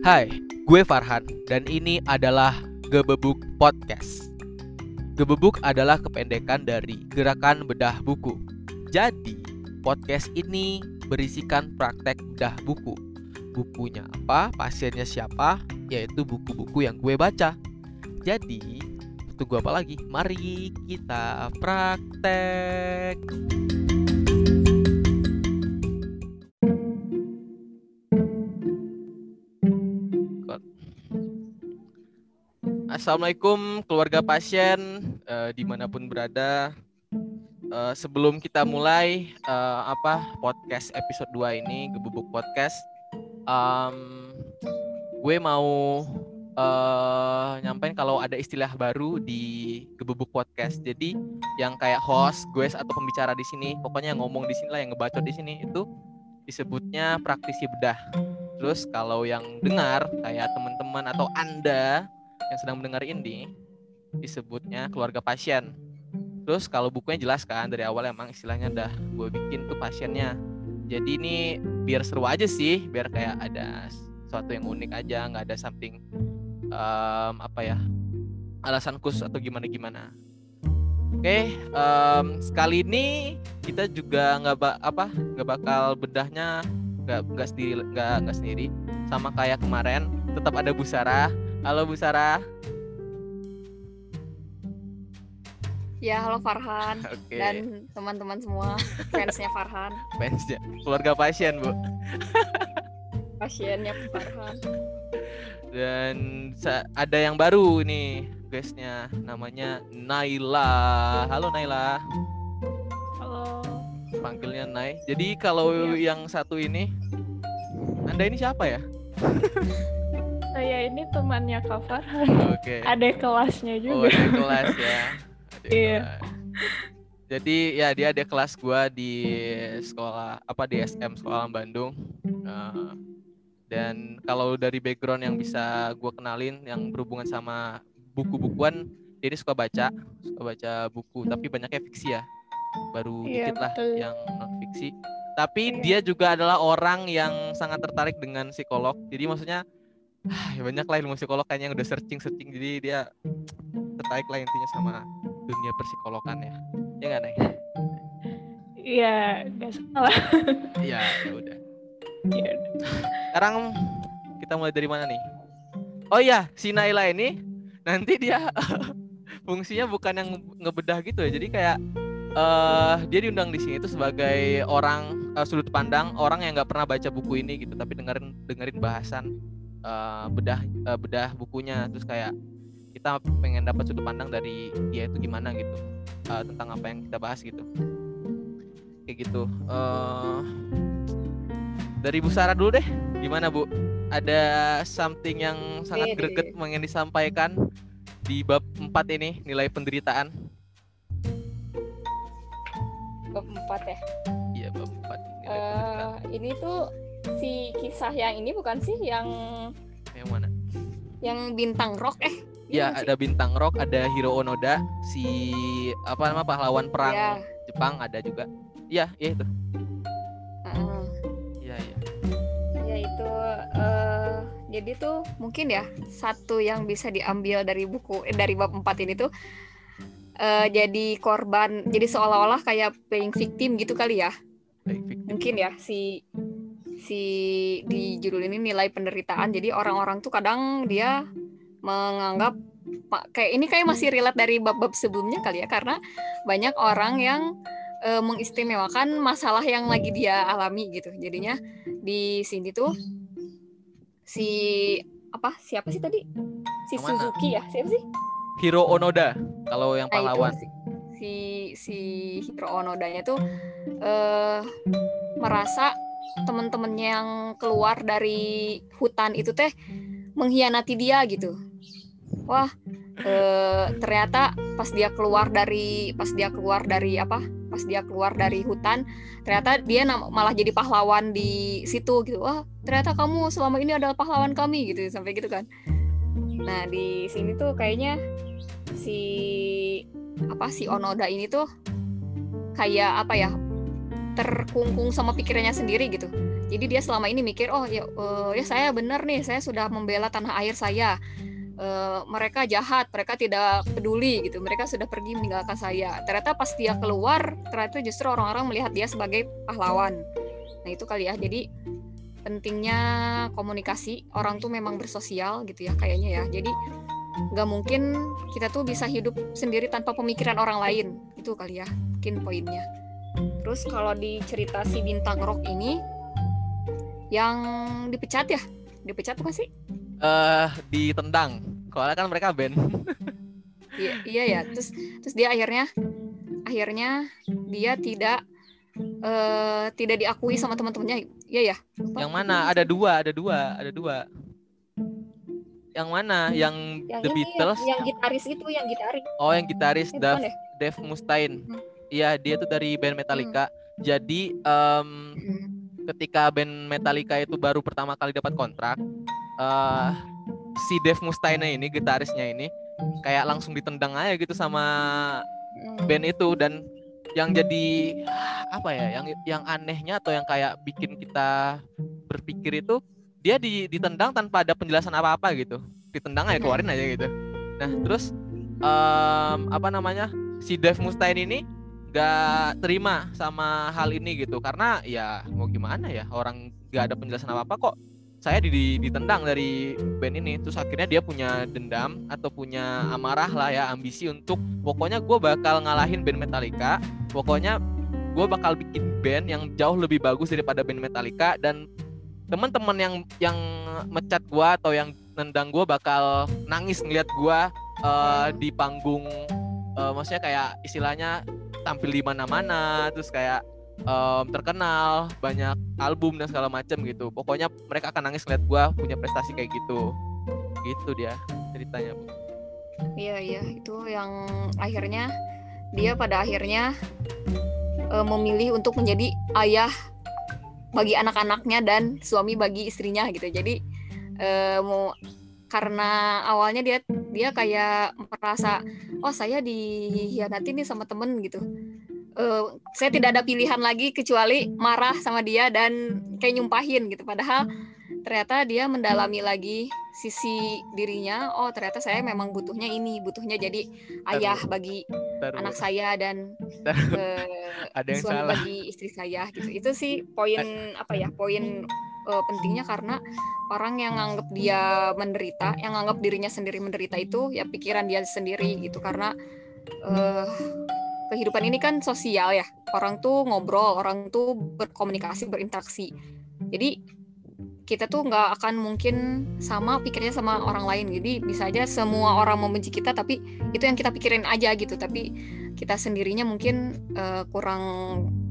Hai, gue Farhan dan ini adalah Gebebuk Podcast. Gebebuk adalah kependekan dari Gerakan Bedah Buku. Jadi, podcast ini berisikan praktek bedah buku. Bukunya apa, pasiennya siapa, yaitu buku-buku yang gue baca. Jadi, tunggu apa lagi? Mari kita praktek. Assalamualaikum keluarga pasien uh, di mana pun berada. Uh, sebelum kita mulai uh, apa podcast episode 2 ini gebubuk podcast, um, gue mau uh, nyampein kalau ada istilah baru di gebubuk podcast. Jadi yang kayak host, gue atau pembicara di sini, pokoknya yang ngomong di sini lah, yang ngebacot di sini itu disebutnya praktisi bedah. Terus kalau yang dengar kayak teman-teman atau anda yang sedang mendengar ini disebutnya keluarga pasien. Terus kalau bukunya jelas kan dari awal emang istilahnya udah gue bikin tuh pasiennya. Jadi ini biar seru aja sih, biar kayak ada sesuatu yang unik aja, nggak ada something um, apa ya alasan khusus atau gimana gimana. Oke, okay, um, sekali ini kita juga nggak ba apa nggak bakal bedahnya nggak nggak sendiri nggak nggak sendiri sama kayak kemarin tetap ada Bu Sarah Halo Bu Sarah. Ya, halo Farhan okay. dan teman-teman semua fansnya Farhan. Fansnya, keluarga pasien Bu. Pasiennya Farhan. Dan ada yang baru nih guysnya, namanya Naila. Halo Naila. Halo. Panggilnya Nai. Jadi kalau ya. yang satu ini, anda ini siapa ya? Saya ini temannya Kak Farhan. Oke. Okay. Ada kelasnya oh, juga. Oh, ada kelas ya. Iya. Jadi ya dia ada kelas gua di sekolah apa di SM Sekolah Bandung. Uh, dan kalau dari background yang bisa gue kenalin yang berhubungan sama buku-bukuan, dia suka baca, suka baca buku, tapi banyaknya fiksi ya. Baru iya, dikit lah betul. yang non fiksi. Tapi iya. dia juga adalah orang yang sangat tertarik dengan psikolog. Jadi maksudnya ya banyak lah ilmu psikolog kayaknya yang udah searching searching jadi dia tertarik lah intinya sama dunia psikologan ya. Ya nggak nih iya nggak salah. Iya ya udah. Ya sekarang kita mulai dari mana nih? Oh iya si Naila ini nanti dia fungsinya bukan yang ngebedah gitu ya. Jadi kayak uh, dia diundang di sini itu sebagai orang uh, sudut pandang orang yang nggak pernah baca buku ini gitu tapi dengerin dengerin bahasan uh, bedah uh, bedah bukunya. Terus kayak kita pengen dapat sudut pandang dari dia itu gimana gitu uh, tentang apa yang kita bahas gitu. Kayak gitu. Uh, dari Bu Sarah dulu deh gimana Bu? Ada something yang sangat greget ingin disampaikan di bab 4 ini nilai penderitaan? Bab 4 ya? Iya bab 4 uh, ini tuh si kisah yang ini bukan sih yang yang mana? Yang bintang rock eh? Ya, ada bintang rock, ada Hiro Onoda, si apa nama pahlawan perang ya. Jepang ada juga. Iya, iya itu. Iya, uh, iya. Ya itu uh, jadi tuh mungkin ya satu yang bisa diambil dari buku eh, dari bab 4 ini tuh uh, jadi korban, jadi seolah-olah kayak playing victim gitu kali ya. Mungkin ya si si di judul ini nilai penderitaan. Jadi orang-orang tuh kadang dia menganggap kayak ini kayak masih relate dari bab-bab sebelumnya kali ya karena banyak orang yang e, mengistimewakan masalah yang lagi dia alami gitu. Jadinya di sini tuh si apa siapa sih tadi? Si Mana? Suzuki ya, siapa sih? Hiro Onoda kalau yang nah, pahlawan. Nah, si si Hiro Onodanya tuh eh merasa temen-temennya yang keluar dari hutan itu teh mengkhianati dia gitu. Wah e, ternyata pas dia keluar dari pas dia keluar dari apa? Pas dia keluar dari hutan ternyata dia malah jadi pahlawan di situ gitu. Wah ternyata kamu selama ini adalah pahlawan kami gitu sampai gitu kan. Nah di sini tuh kayaknya si apa si Onoda ini tuh kayak apa ya terkungkung sama pikirannya sendiri gitu. Jadi dia selama ini mikir, oh ya, uh, ya saya benar nih, saya sudah membela tanah air saya. Uh, mereka jahat, mereka tidak peduli gitu. Mereka sudah pergi meninggalkan saya. Ternyata pas dia keluar, ternyata justru orang-orang melihat dia sebagai pahlawan. Nah itu kali ya. Jadi pentingnya komunikasi. Orang tuh memang bersosial gitu ya kayaknya ya. Jadi nggak mungkin kita tuh bisa hidup sendiri tanpa pemikiran orang lain. Itu kali ya mungkin poinnya. Terus kalau di cerita si bintang rock ini yang dipecat ya? Dipecat bukan sih? Eh uh, ditendang. Soalnya kan mereka band. iya, iya ya. Terus terus dia akhirnya akhirnya dia tidak uh, tidak diakui sama teman-temannya. Iya ya. Yang mana? Ada dua, ada dua, ada dua. Yang mana? Yang, yang The ini, Beatles? Yang, yang gitaris itu, yang gitaris. Oh, yang gitaris Eh, Dave, bukan ya? Dave Mustaine. Hmm. Iya, dia tuh dari band Metallica. Jadi em, Hmm. ketika band Metallica itu baru pertama kali dapat kontrak, eh si Dave Mustaine ini gitarisnya ini kayak langsung ditendang aja gitu sama Hmm. band itu dan yang jadi apa ya yang yang anehnya atau yang kayak bikin kita berpikir itu dia di, ditendang tanpa ada penjelasan apa-apa gitu ditendang aja keluarin aja gitu nah terus em, apa namanya si Dave Mustaine ini gak terima sama hal ini gitu. Karena ya mau gimana ya orang gak ada penjelasan apa apa kok. Saya di, di- ditendang dari band ini. Terus akhirnya dia punya dendam atau punya amarah lah ya ambisi untuk pokoknya gue bakal ngalahin band Metallica. Pokoknya gue bakal bikin band yang jauh lebih bagus daripada band Metallica. Dan teman-teman yang yang mecat gue atau yang nendang gue bakal nangis ngeliat gue eh, di panggung eh, maksudnya kayak istilahnya tampil di mana-mana terus kayak em, terkenal banyak album dan segala macam gitu pokoknya mereka akan nangis ngeliat gue punya prestasi kayak gitu gitu dia ceritanya. Iya iya itu yang akhirnya dia pada akhirnya eh, memilih untuk menjadi ayah bagi anak-anaknya dan suami bagi istrinya gitu. Jadi eh, mau karena awalnya dia dia kayak merasa oh saya dihianati nih sama temen gitu. Eh, saya tidak ada pilihan lagi kecuali marah sama dia dan kayak nyumpahin gitu. Padahal ternyata dia mendalami lagi sisi dirinya oh ternyata saya memang butuhnya ini butuhnya jadi ayah bagi Ntar, Bu. anak saya dan eh, ada yang suami salah bagi istri saya gitu itu sih poin apa ya poin eh, pentingnya karena orang yang nganggap dia menderita yang nganggap dirinya sendiri menderita itu ya pikiran dia sendiri gitu. Karena eh, kehidupan ini kan sosial ya. Orang tuh ngobrol orang tuh berkomunikasi berinteraksi. Jadi kita tuh nggak akan mungkin sama pikirnya sama orang lain. Jadi bisa aja semua orang membenci kita tapi itu yang kita pikirin aja gitu. Tapi kita sendirinya mungkin eh, kurang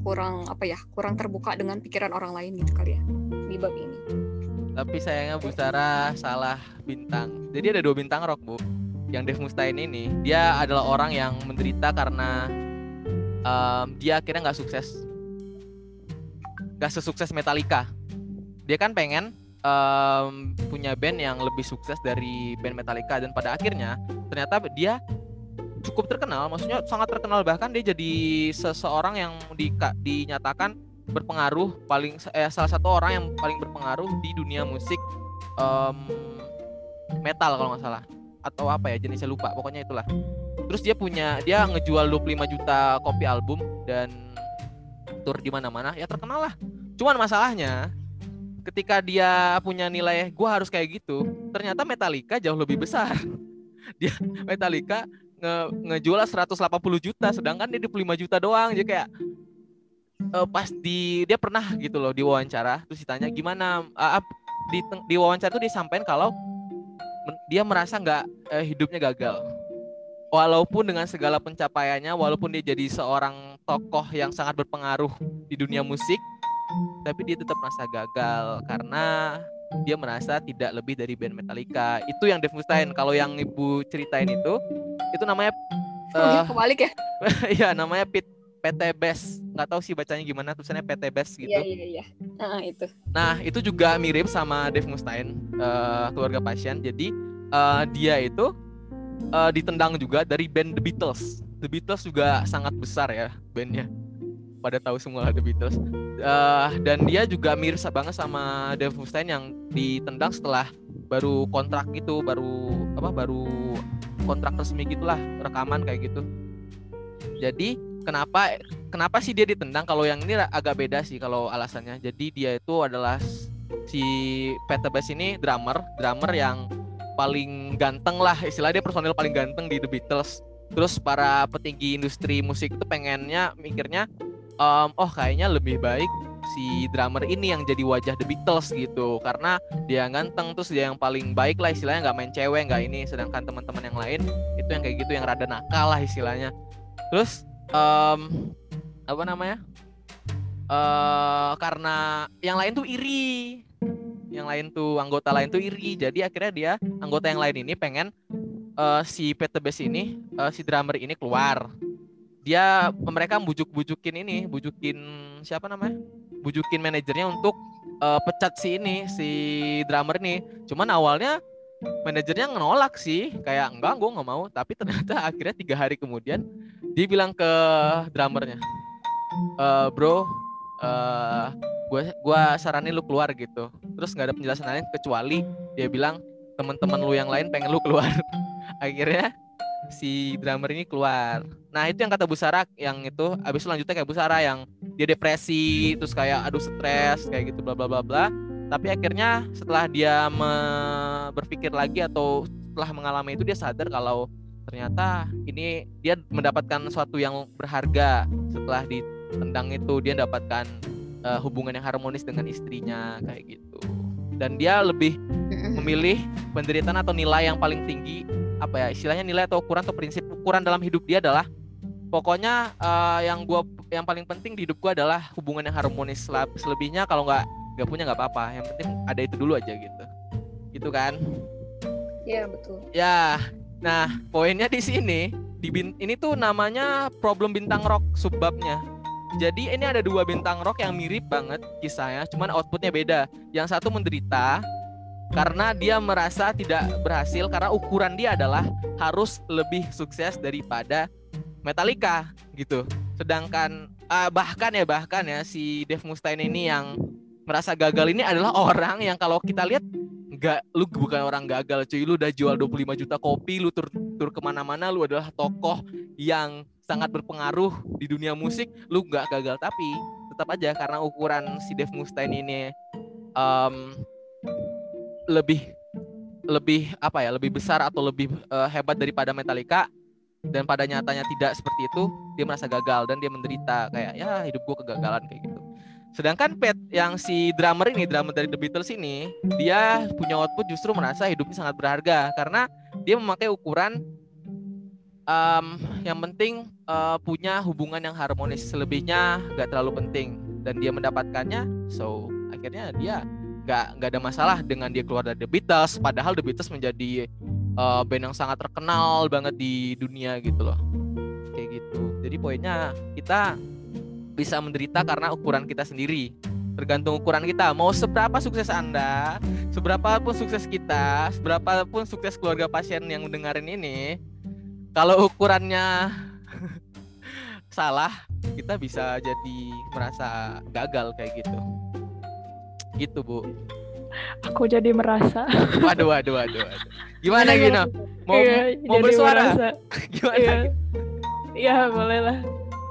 kurang apa ya kurang terbuka dengan pikiran orang lain gitu kali ya di bab ini. Tapi sayangnya Bu Sarah salah bintang. Jadi ada dua bintang rock Bu. Yang Dave Mustaine ini dia adalah orang yang menderita karena em, dia akhirnya nggak sukses. Nggak sesukses Metallica dia kan pengen em, punya band yang lebih sukses dari band Metallica dan pada akhirnya ternyata dia cukup terkenal maksudnya sangat terkenal. Bahkan dia jadi seseorang yang di, dinyatakan berpengaruh paling eh, salah satu orang yang paling berpengaruh di dunia musik em, metal kalau nggak salah. Atau apa ya jenisnya lupa pokoknya itulah. Terus dia punya dia ngejual 25 juta kopi album dan tur di mana-mana. Ya terkenal lah. Cuman masalahnya ketika dia punya nilai gua harus kayak gitu ternyata Metallica jauh lebih besar. Dia Metallica nge ngejual 180 juta sedangkan dia 25 juta doang. Jadi kayak eh, pas di dia pernah gitu loh di wawancara terus ditanya gimana ap- di di wawancara tuh disampaikan kalau dia merasa nggak eh, hidupnya gagal. Walaupun dengan segala pencapaiannya walaupun dia jadi seorang tokoh yang sangat berpengaruh di dunia musik tapi dia tetap merasa gagal karena dia merasa tidak lebih dari band Metallica. Itu yang Dave Mustaine kalau yang ibu ceritain itu itu namanya eh, kebalik ya? Iya namanya Pit PT Best. Nggak tahu sih bacanya gimana tulisannya PT Best gitu. Iya iya iya. Ah, itu. Nah itu juga mirip sama Dave Mustaine eh, keluarga pasien. Jadi eh, dia itu eh, ditendang juga dari band The Beatles. The Beatles juga sangat besar ya bandnya pada tahu semua The Beatles. Eh, dan dia juga mirip banget sama Dave Mustaine yang ditendang setelah baru kontrak gitu, baru apa baru kontrak resmi gitulah rekaman kayak gitu. Jadi kenapa kenapa sih dia ditendang? Kalau yang ini agak beda sih kalau alasannya. Jadi dia itu adalah si Peter Bass ini drummer, drummer yang paling ganteng lah istilahnya dia personil paling ganteng di The Beatles. Terus para petinggi industri musik itu pengennya mikirnya um, oh kayaknya lebih baik si drummer ini yang jadi wajah The Beatles gitu. Karena dia ganteng terus dia yang paling baik lah istilahnya. Nggak main cewek nggak ini. Sedangkan teman-teman yang lain itu yang kayak gitu yang rada nakal lah istilahnya. Terus um, apa namanya? Uh, karena yang lain tuh iri. Yang lain tuh anggota lain tuh iri. Jadi akhirnya dia anggota yang lain ini pengen uh, si Peter Bass ini uh, si drummer ini keluar dia mereka bujuk-bujukin ini bujukin siapa namanya? Bujukin manajernya untuk uh, pecat si ini si drummer ini. Cuman awalnya manajernya nolak sih kayak enggak gue nggak mau. Tapi ternyata akhirnya tiga hari kemudian dia bilang ke drummernya e, bro uh, gue gua saranin lu keluar gitu. Terus nggak ada penjelasan lain kecuali dia bilang teman-teman lu yang lain pengen lu keluar. Akhirnya si drummer ini keluar. Nah itu yang kata Bu Sarah yang itu abis itu lanjutnya kayak Bu Sarah yang dia depresi terus kayak aduh stres kayak gitu bla bla bla bla. Tapi akhirnya setelah dia me- berpikir lagi atau setelah mengalami itu dia sadar kalau ternyata ini dia mendapatkan sesuatu yang berharga setelah ditendang itu. Dia mendapatkan uh, hubungan yang harmonis dengan istrinya kayak gitu. Dan dia lebih memilih penderitaan atau nilai yang paling tinggi apa ya istilahnya nilai atau ukuran atau prinsip ukuran dalam hidup dia adalah pokoknya uh, yang gua yang paling penting di hidup gua adalah hubungan yang harmonis. Selebihnya kalau nggak nggak punya nggak apa-apa. Yang penting ada itu dulu aja gitu. Gitu kan? Ya betul. Ya nah poinnya di sini di bin, ini tuh namanya problem bintang rock subbabnya. Jadi ini ada dua bintang rock yang mirip banget kisahnya cuman outputnya beda. Yang satu menderita karena dia merasa tidak berhasil karena ukuran dia adalah harus lebih sukses daripada Metallica gitu. Sedangkan uh, bahkan ya bahkan ya si Dave Mustaine ini yang merasa gagal ini adalah orang yang kalau kita lihat nggak lu bukan orang gagal cuy. Lu udah jual 25 juta kopi lu tur tur ke mana-mana lu adalah tokoh yang sangat berpengaruh di dunia musik. Lu nggak gagal tapi tetap aja karena ukuran si Dave Mustaine ini um, lebih lebih apa ya lebih besar atau lebih uh, hebat daripada Metallica dan pada nyatanya tidak seperti itu dia merasa gagal dan dia menderita kayak ya hidup gua kegagalan kayak gitu Sedangkan Pet yang si drummer ini, drummer dari The Beatles ini, dia punya output justru merasa hidupnya sangat berharga karena dia memakai ukuran um, yang penting uh, punya hubungan yang harmonis. Selebihnya gak terlalu penting dan dia mendapatkannya. So akhirnya dia nggak nggak ada masalah dengan dia keluar dari The Beatles. Padahal The Beatles menjadi uh, band yang sangat terkenal banget di dunia gitu loh. Kayak gitu. Jadi poinnya kita bisa menderita karena ukuran kita sendiri. Tergantung ukuran kita. Mau seberapa sukses Anda, seberapa pun sukses kita, seberapa pun sukses keluarga pasien yang mendengarin ini, kalau ukurannya salah, kita bisa jadi merasa gagal kayak gitu. Gitu, Bu. Aku jadi merasa. Waduh, waduh, waduh, waduh. Gimana Gino? Mau iya, mau bersuara? Merasa. Gimana? Iya. Iya, boleh lah.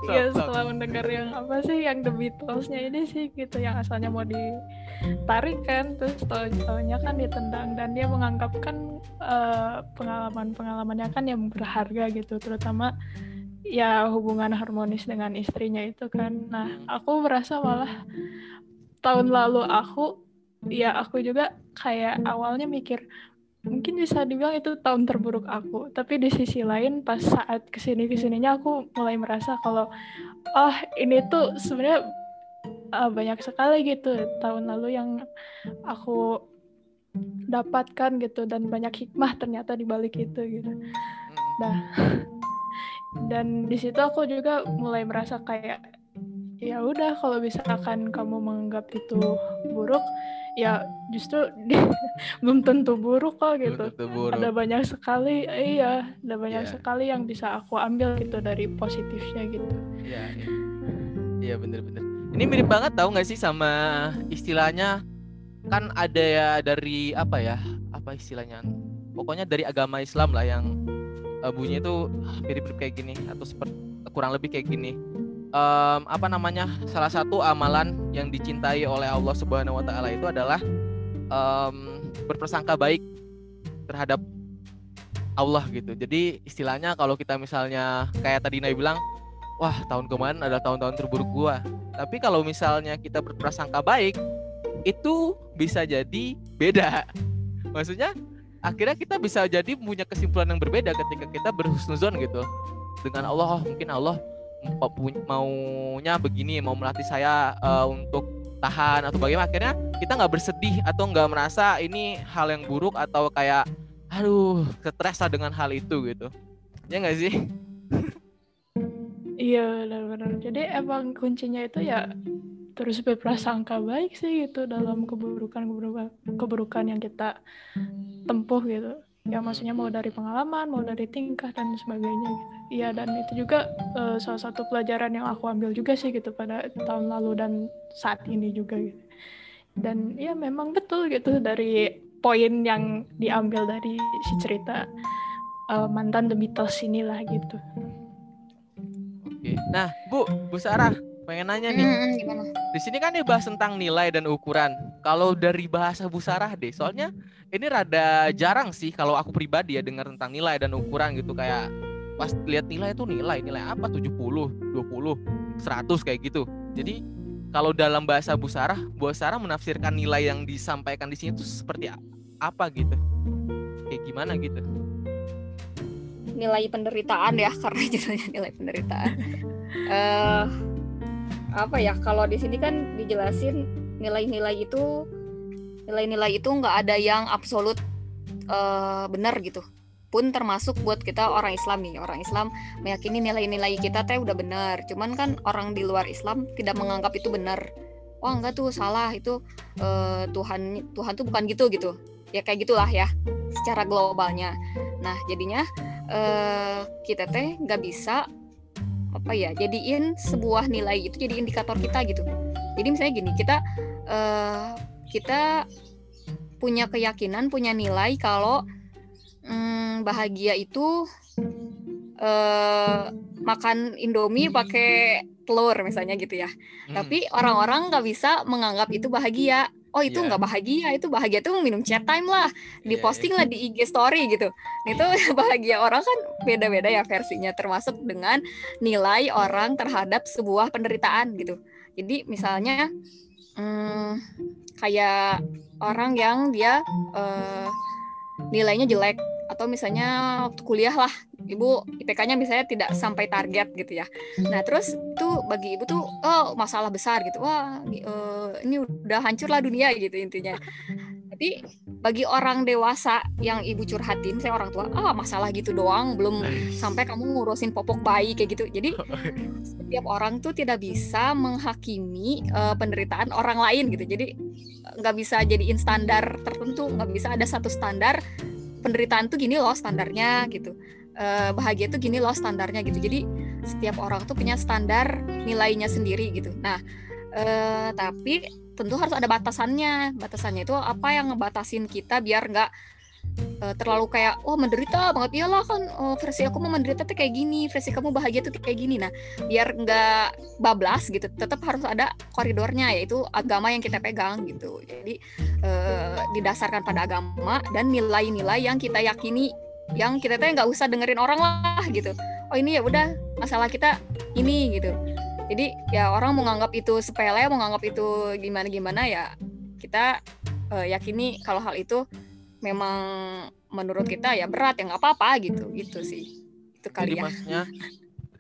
Iya setelah mendengar yang apa sih yang The Beatles-nya ini sih gitu yang asalnya mau ditarik kan terus tahu-taunya kan ditendang dan dia menganggap kan eh, pengalaman-pengalamannya kan yang berharga gitu terutama ya hubungan harmonis dengan istrinya itu kan. Nah, aku merasa malah tahun lalu aku ya aku juga kayak awalnya mikir mungkin bisa dibilang itu tahun terburuk aku. Tapi di sisi lain pas saat ke sini ke sininya aku mulai merasa kalau oh ini tuh sebenarnya uh, banyak sekali gitu tahun lalu yang aku dapatkan gitu dan banyak hikmah ternyata di balik itu gitu. Nah dan di situ aku juga mulai merasa kayak ya udah kalau misalkan kamu menganggap itu buruk ya justru belum tentu buruk kok gitu buruk. ada banyak sekali iya ada banyak Iya. sekali yang bisa aku ambil gitu dari positifnya gitu Iya, iya. Iya bener-bener. Ini mirip banget tau nggak sih sama istilahnya kan ada ya dari apa ya apa istilahnya pokoknya dari agama Islam lah yang uh, bunyi itu mirip-mirip kayak gini atau seperti kurang lebih kayak gini um, apa namanya salah satu amalan yang dicintai oleh Allah Subhanahu Wa Taala itu adalah um, berpersangka baik terhadap Allah gitu. Jadi istilahnya kalau kita misalnya kayak tadi Nabi bilang, wah tahun kemarin ada tahun-tahun terburuk gua. Tapi kalau misalnya kita berprasangka baik, itu bisa jadi beda. Maksudnya akhirnya kita bisa jadi punya kesimpulan yang berbeda ketika kita berhusnuzon gitu dengan Allah. Oh, mungkin Allah maunya begini, mau melatih saya uh, untuk tahan atau bagaimana. Akhirnya kita nggak bersedih atau nggak merasa ini hal yang buruk atau kayak aduh stres dengan hal itu gitu. Ya nggak sih? Iya benar-benar. Jadi emang kuncinya itu ya terus berprasangka baik sih gitu dalam keburukan keburukan keburukan yang kita tempuh gitu ya maksudnya mau dari pengalaman mau dari tingkah dan sebagainya gitu iya dan itu juga uh, salah satu pelajaran yang aku ambil juga sih gitu pada tahun lalu dan saat ini juga gitu dan ya memang betul gitu dari poin yang diambil dari si cerita uh, mantan The Beatles inilah gitu. Oke. Nah, Bu, Bu Sarah, pengen nanya nih. Hmm, gimana? Di sini kan dibahas tentang nilai dan ukuran. Kalau dari bahasa Bu Sarah deh, soalnya ini rada jarang sih kalau aku pribadi ya dengar tentang nilai dan ukuran gitu kayak pas lihat nilai itu nilai nilai apa 70, 20, 100 kayak gitu. Jadi kalau dalam bahasa Bu Sarah, Bu Sarah menafsirkan nilai yang disampaikan di sini itu seperti apa gitu? Kayak gimana gitu? Nilai penderitaan ya, karena judulnya nilai penderitaan. uh, apa ya? Kalau di sini kan dijelasin nilai-nilai itu, nilai-nilai itu nggak ada yang absolut uh, benar gitu. Pun termasuk buat kita orang Islam nih orang Islam meyakini nilai-nilai kita teh udah benar. Cuman kan orang di luar Islam tidak menganggap itu benar. Wah enggak tuh salah itu uh, Tuhan Tuhan tuh bukan gitu gitu. Ya kayak gitulah ya secara globalnya. Nah jadinya uh, kita teh nggak bisa apa ya jadiin sebuah nilai itu jadi indikator kita gitu jadi misalnya gini kita uh, kita punya keyakinan punya nilai kalau hmm, bahagia itu uh, makan Indomie pakai telur misalnya gitu ya. Hmm. Tapi orang-orang nggak bisa menganggap itu bahagia. Oh itu iya. nggak yeah. bahagia, itu bahagia tuh minum chat time lah, diposting yeah, yeah. lah di IG story gitu. Itu bahagia orang kan beda-beda ya versinya, termasuk dengan nilai orang terhadap sebuah penderitaan gitu. Jadi misalnya hmm, kayak orang yang dia uh, nilainya jelek atau misalnya waktu kuliah lah ibu IPK-nya misalnya tidak sampai target gitu ya. Nah terus itu bagi ibu tuh oh masalah besar gitu. Wah uh, ini udah hancur lah dunia gitu intinya. Tapi bagi orang dewasa yang ibu curhatin saya orang tua ah masalah gitu doang belum sampai kamu ngurusin popok bayi kayak gitu. Jadi setiap orang tuh tidak bisa menghakimi uh, penderitaan orang lain gitu. Jadi nggak bisa jadiin standar tertentu nggak bisa ada satu standar penderitaan tuh gini loh standarnya gitu. Uh, bahagia tuh gini loh standarnya gitu. Jadi setiap orang tuh punya standar nilainya sendiri gitu. Nah uh, tapi tentu harus ada batasannya. Batasannya itu apa yang ngebatasin kita biar nggak uh, terlalu kayak wah oh, menderita banget. Iyalah kan oh, versi aku mau menderita tuh kayak gini versi kamu bahagia tuh kayak gini. Nah biar nggak bablas gitu tetap harus ada koridornya yaitu agama yang kita pegang gitu. Jadi uh, didasarkan pada agama dan nilai-nilai yang kita yakini yang kita tuh nggak usah dengerin orang lah gitu. Oh ini ya udah masalah kita ini gitu. Jadi ya orang mau nganggap itu sepele mau nganggap itu gimana gimana ya kita uh, yakini kalau hal itu memang menurut kita ya berat ya nggak apa-apa gitu gitu sih. Itu kali Jadi ya. maksudnya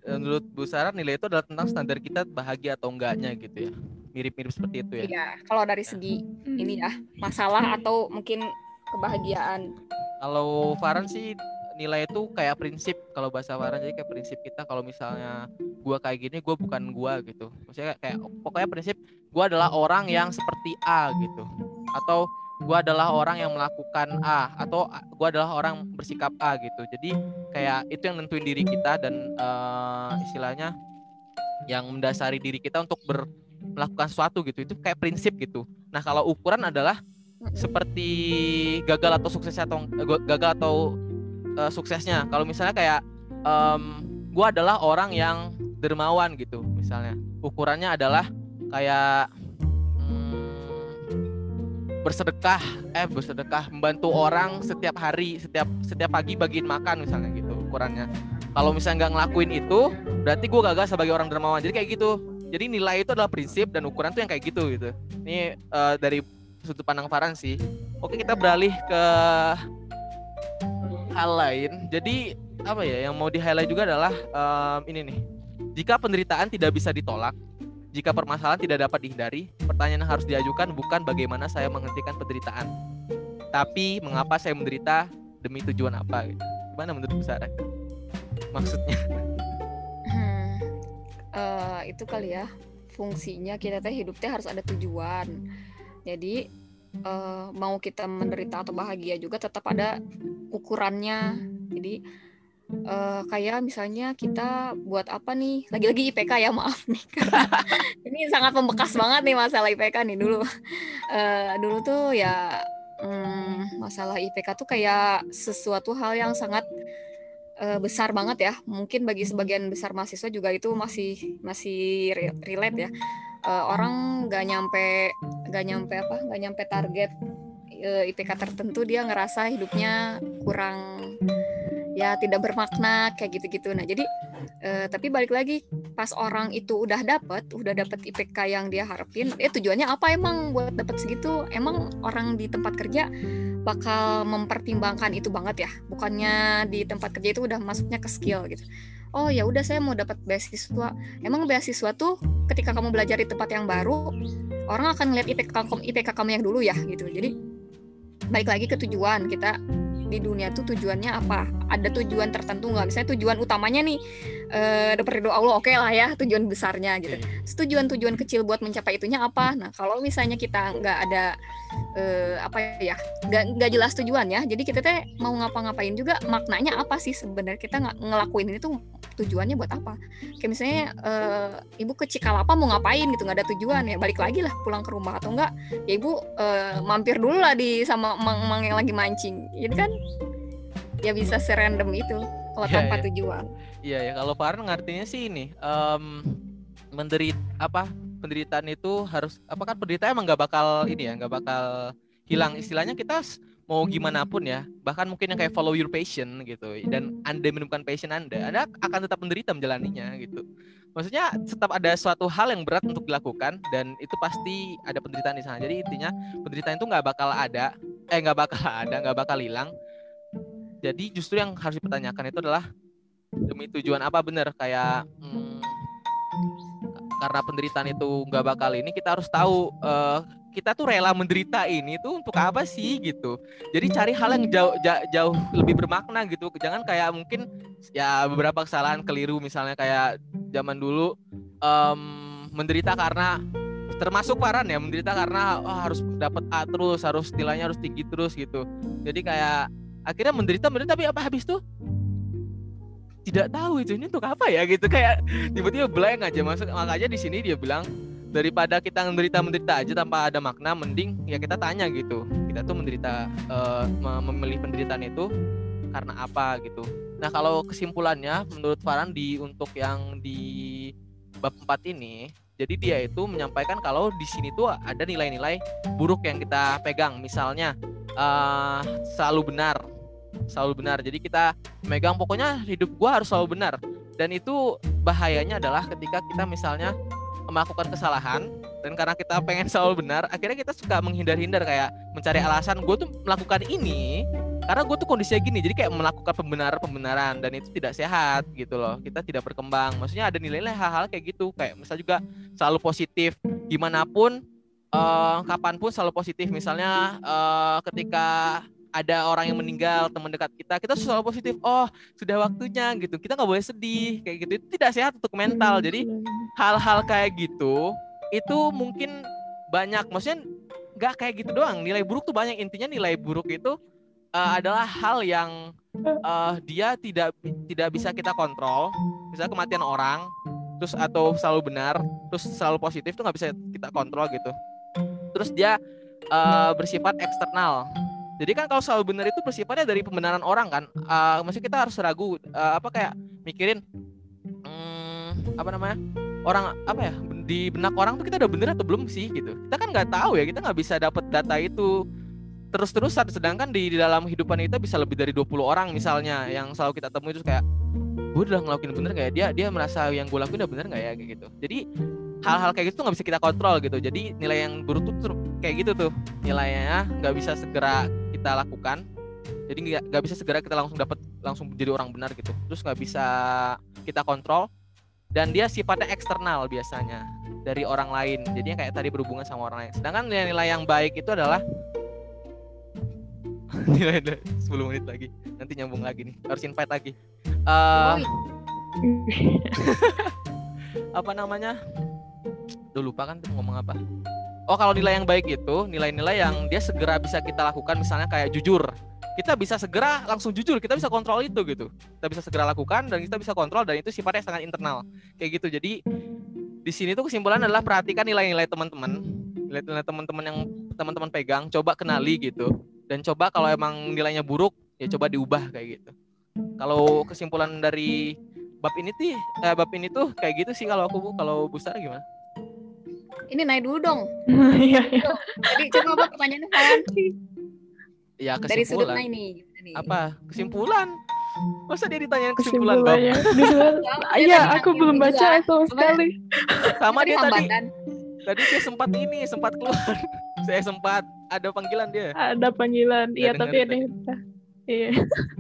eh, menurut Bu Sarah nilai itu adalah tentang standar kita bahagia atau enggaknya gitu ya. Mirip-mirip seperti itu ya. Iya kalau dari segi ini ya masalah atau mungkin kebahagiaan. Kalau Farhan sih nilai itu kayak prinsip kalau bahasa Farhan jadi kayak prinsip kita. Kalau misalnya gua kayak gini gua bukan gua gitu. Maksudnya kayak pokoknya prinsip gua adalah orang yang seperti A gitu. Atau gue adalah orang yang melakukan A atau gue adalah orang bersikap A gitu. Jadi kayak itu yang nentuin diri kita dan uh, istilahnya yang mendasari diri kita untuk ber, melakukan sesuatu gitu. Itu kayak prinsip gitu. Nah kalau ukuran adalah seperti gagal atau suksesnya atau gagal atau uh, suksesnya. Kalau misalnya kayak um, gue adalah orang yang dermawan gitu misalnya. Ukurannya adalah kayak bersedekah eh bersedekah membantu orang setiap hari setiap setiap pagi bagiin makan misalnya gitu ukurannya. Kalau misalnya nggak ngelakuin itu berarti gue gagal sebagai orang dermawan. Jadi kayak gitu. Jadi nilai itu adalah prinsip dan ukuran tuh yang kayak gitu gitu. Ini uh, dari sudut pandang Farhan sih. Oke kita beralih ke hal lain. Jadi apa ya yang mau di highlight juga adalah um, ini nih. Jika penderitaan tidak bisa ditolak jika permasalahan tidak dapat dihindari pertanyaan yang harus diajukan bukan bagaimana saya menghentikan penderitaan tapi mengapa saya menderita demi tujuan apa gitu. gimana menurut Bu Sarah? Maksudnya? Hmm, uh, itu kali ya. Fungsinya kita teh hidup teh harus ada tujuan. Jadi uh, mau kita menderita atau bahagia juga tetap ada ukurannya. Jadi uh, kayak misalnya kita buat apa nih lagi-lagi IPK ya maaf nih ini sangat membekas banget nih masalah IPK nih dulu uh, dulu tuh ya hmm, masalah IPK tuh kayak sesuatu hal yang sangat uh, besar banget ya. Mungkin bagi sebagian besar mahasiswa juga itu masih masih relate ya. Uh, orang nggak nyampe nggak nyampe apa nggak nyampe target IPK tertentu dia ngerasa hidupnya kurang ya tidak bermakna kayak gitu-gitu. Nah jadi uh, tapi balik lagi pas orang itu udah dapet udah dapet IPK yang dia harapin, ya tujuannya apa emang buat dapet segitu? Emang orang di tempat kerja bakal mempertimbangkan itu banget ya? Bukannya di tempat kerja itu udah masuknya ke skill gitu. Oh ya udah saya mau dapat beasiswa. Emang beasiswa tuh ketika kamu belajar di tempat yang baru, orang akan ngeliat IPK IPK kamu yang dulu ya gitu. Jadi balik lagi ke tujuan kita di dunia tuh tujuannya apa? Ada tujuan tertentu nggak? Misalnya tujuan utamanya nih uh, dapat ridho Allah oke okay lah ya tujuan besarnya gitu. Tujuan-tujuan kecil buat mencapai itunya apa? Nah kalau misalnya kita nggak ada uh, apa ya nggak nggak jelas tujuan ya jadi kita teh mau ngapa-ngapain juga maknanya apa sih sebenarnya? Kita ngelakuin ini tuh tujuannya buat apa? Kayak misalnya uh, ibu ke Cikalapa mau ngapain gitu nggak ada tujuan ya balik lagi lah pulang ke rumah atau enggak ya ibu uh, mampir dulu lah di sama mang-mang yang lagi mancing. Jadi kan ya bisa serandom itu kalau yeah, tanpa yeah. tujuan. Iya yeah, ya kalau Farhan ngartinya sih ini um, menderit apa penderitaan itu harus apa kan penderitaan emang nggak bakal ini ya nggak bakal hilang. Istilahnya kita mau gimana pun ya bahkan mungkin yang kayak follow your passion gitu dan anda menemukan passion anda anda akan tetap menderita menjalaninya gitu. Maksudnya tetap ada suatu hal yang berat untuk dilakukan dan itu pasti ada penderitaan di sana. Jadi intinya penderitaan itu nggak bakal ada eh nggak bakal ada nggak bakal hilang. Jadi justru yang harus dipertanyakan itu adalah demi tujuan apa benar? Kayak hmm, karena penderitaan itu nggak bakal ini kita harus tahu uh, kita tuh rela menderita ini tuh untuk apa sih gitu. Jadi cari hal yang jauh jauh, jauh lebih bermakna gitu. Jangan kayak mungkin ya beberapa kesalahan keliru misalnya kayak zaman dulu um, menderita karena termasuk paran ya menderita karena oh, harus dapat A terus, harus nilainya harus tinggi terus gitu. Jadi kayak akhirnya menderita menderita tapi apa habis tuh tidak tahu itu ini untuk apa ya gitu kayak tiba-tiba blank aja masuk makanya di sini dia bilang daripada kita menderita menderita aja tanpa ada makna mending ya kita tanya gitu. Kita tuh menderita uh, memilih penderitaan itu karena apa gitu. Nah kalau kesimpulannya menurut Farhan di untuk yang di bab 4 ini jadi dia itu menyampaikan kalau di sini tuh ada nilai-nilai buruk yang kita pegang. Misalnya uh, selalu benar selalu benar. Jadi kita megang pokoknya hidup gua harus selalu benar. Dan itu bahayanya adalah ketika kita misalnya melakukan kesalahan dan karena kita pengen selalu benar akhirnya kita suka menghindar-hindar kayak mencari alasan gue tuh melakukan ini karena gue tuh kondisinya gini jadi kayak melakukan pembenaran-pembenaran dan itu tidak sehat gitu loh. Kita tidak berkembang. Maksudnya ada nilai-nilai hal-hal kayak gitu kayak misal juga selalu positif. Gimana pun uh, kapan pun selalu positif. Misalnya uh, ketika ada orang yang meninggal teman dekat kita kita selalu positif oh sudah waktunya gitu. Kita nggak boleh sedih kayak gitu. Itu tidak sehat untuk mental. Jadi hal-hal kayak gitu itu mungkin banyak. Maksudnya nggak kayak gitu doang. Nilai buruk tuh banyak. Intinya nilai buruk itu uh, adalah hal yang uh, dia tidak tidak bisa kita kontrol. Misalnya kematian orang terus atau selalu benar terus selalu positif tuh nggak bisa kita kontrol gitu. Terus dia uh, bersifat eksternal jadi kan kalau selalu benar itu bersifatnya dari pembenaran orang kan. Uh, maksudnya kita harus ragu uh, apa kayak mikirin hmm, apa namanya orang apa ya di benak orang tuh kita udah bener atau belum sih gitu. Kita kan nggak tahu ya kita nggak bisa dapat data itu terus-terusan. Sedangkan di, di dalam kehidupan kita bisa lebih dari 20 orang misalnya yang selalu kita temui itu kayak gue udah ngelakuin bener kayak dia dia merasa yang gue lakuin udah bener nggak ya? Kayak gitu. Jadi hal-hal kayak gitu nggak bisa kita kontrol gitu. Jadi nilai yang buruk tuh kayak gitu tuh nilainya nggak bisa segera kita lakukan jadi nggak nggak bisa segera kita langsung dapat langsung jadi orang benar gitu. Terus nggak bisa kita kontrol dan dia sifatnya eksternal biasanya dari orang lain. Jadinya kayak tadi berhubungan sama orang lain. Sedangkan nilai-nilai yang baik itu adalah nilai 10 menit lagi. Nanti nyambung lagi nih harus invite lagi. Uh, apa namanya? Duh lupa kan tuh ngomong apa Oh kalau nilai yang baik itu nilai-nilai yang dia segera bisa kita lakukan misalnya kayak jujur. Kita bisa segera langsung jujur kita bisa kontrol itu gitu. Kita bisa segera lakukan dan kita bisa kontrol dan itu sifatnya sangat internal. Kayak gitu. Jadi di sini tuh kesimpulan adalah perhatikan nilai-nilai teman-teman. Nilai-nilai teman-teman yang teman-teman pegang coba kenali gitu. Dan coba kalau emang nilainya buruk ya coba diubah kayak gitu. Kalau kesimpulan dari bab ini sih eh, bab ini tuh kayak gitu sih kalau aku kalau Bu gimana ini naik dulu dong. Iya, iya. Jadi coba apa pertanyaannya kalian? Ya kesimpulan. Dari sudut ini. Apa? Kesimpulan? Masa dia ditanyain kesimpulan, Bang? Iya, aku belum baca itu sekali. Sama dia tadi. Tadi dia sempat ini, sempat keluar. Saya sempat ada panggilan dia. Ada panggilan. Iya, tapi ada Iya.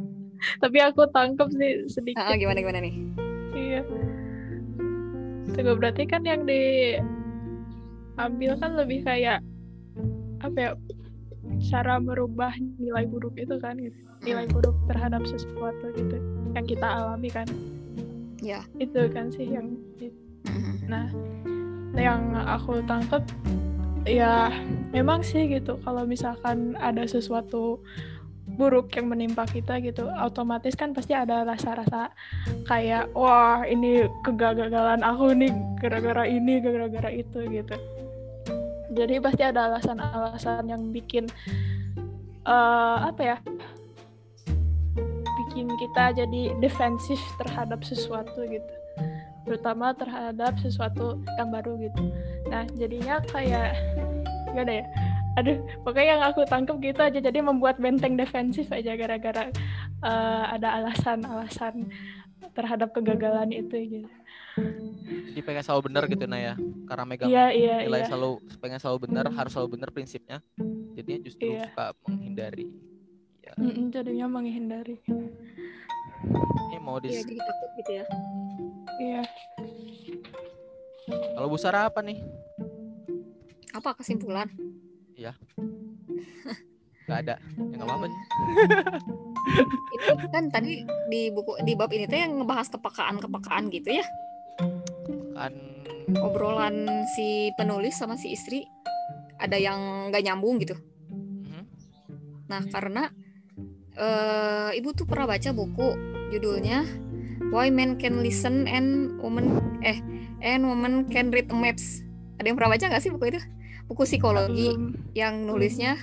tapi aku tangkap sih sedikit. Ah, gimana gimana nih? Iya. Tunggu berarti kan yang di ambil kan lebih kayak apa ya cara merubah nilai buruk itu kan gitu. Nilai hmm. buruk terhadap sesuatu gitu yang kita alami kan. Ya. Itu kan sih yang hmm. nah yang aku tangkap ya memang sih gitu. Kalau misalkan ada sesuatu buruk yang menimpa kita gitu otomatis kan pasti ada rasa-rasa kayak wah ini kegagalan aku nih gara-gara ini gara-gara itu gitu jadi pasti ada alasan-alasan yang bikin uh, apa ya bikin kita jadi defensif terhadap sesuatu gitu. Terutama terhadap sesuatu yang baru gitu. Nah jadinya kayak gak ada ya? Aduh pokoknya yang aku tangkap gitu aja. Jadi membuat benteng defensif aja gara-gara uh, ada alasan-alasan terhadap kegagalan itu gitu jadi pengen selalu benar gitu nah ya. Karena megang yeah, yeah, nilai yeah. selalu pengen selalu benar harus selalu benar prinsipnya. Jadinya justru yeah. suka menghindari. Ya. mm -mm, jadinya menghindari. Ini mau dis yeah, jadi takut gitu ya. Iya. Kalau Bu Sarah apa nih? Apa kesimpulan? Iya. Nggak ada. Ya nggak apa-apa. Itu kan tadi di buku di bab ini tuh yang ngebahas kepekaan kepekaan gitu ya kan obrolan si penulis sama si istri ada yang nggak nyambung gitu. Mhm. nah karena eh, ibu tuh pernah baca buku judulnya Why Men Can Listen and Women eh and Women Can Read Maps. Ada yang pernah baca nggak sih buku itu? Buku psikologi yang nulisnya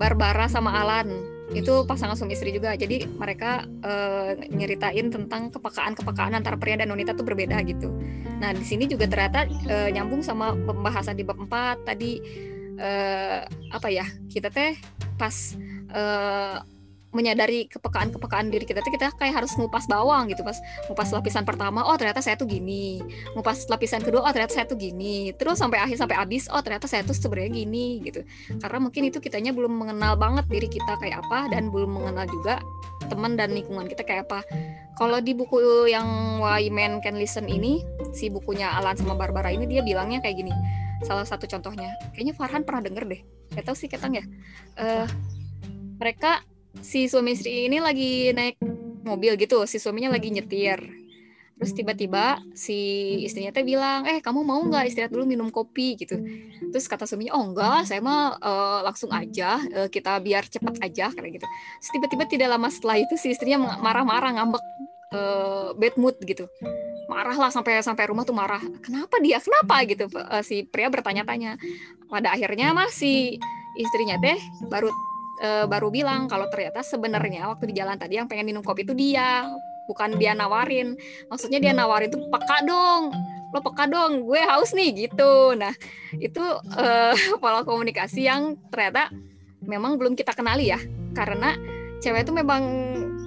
Barbara sama Alan itu pasangan suami istri juga. Jadi mereka uh, nyeritain tentang kepekaan-kepekaan antara pria dan wanita tuh berbeda gitu. Nah di sini juga ternyata uh, nyambung sama pembahasan di bab 4 tadi uh, apa ya kita teh pas uh, menyadari kepekaan-kepekaan diri kita tuh kita kayak harus ngupas bawang gitu pas ngupas lapisan pertama oh ternyata saya tuh gini. Ngupas lapisan kedua oh ternyata saya tuh gini. Terus sampai akhir sampai habis oh ternyata saya tuh sebenarnya gini gitu. Karena mungkin itu kitanya belum mengenal banget diri kita kayak apa dan belum mengenal juga teman dan lingkungan kita kayak apa. Kalau di buku yang Why Men Can Listen ini si bukunya Alan sama Barbara ini dia bilangnya kayak gini. Salah satu contohnya. Kayaknya Farhan pernah denger deh. Gak tahu sih ketang ya? Uh, mereka si suami istri ini lagi naik mobil gitu si suaminya lagi nyetir. Terus tiba-tiba si istrinya teh bilang eh kamu mau nggak istirahat dulu minum kopi? gitu. Terus kata suaminya oh enggak saya mah uh, langsung aja uh, kita biar cepat aja kayak gitu. Terus tiba-tiba tidak lama setelah itu si istrinya marah-marah ngambek uh, bad mood gitu. Marah lah sampai sampai rumah tuh marah kenapa dia? Kenapa? gitu. Uh, si pria bertanya-tanya. Pada akhirnya masih istrinya teh baru uh, baru bilang kalau ternyata sebenarnya waktu di jalan tadi yang pengen minum kopi itu dia bukan dia nawarin. Maksudnya dia nawarin tuh peka dong lo peka dong gue haus nih gitu. Nah itu uh, pola komunikasi yang ternyata memang belum kita kenali ya. Karena cewek itu memang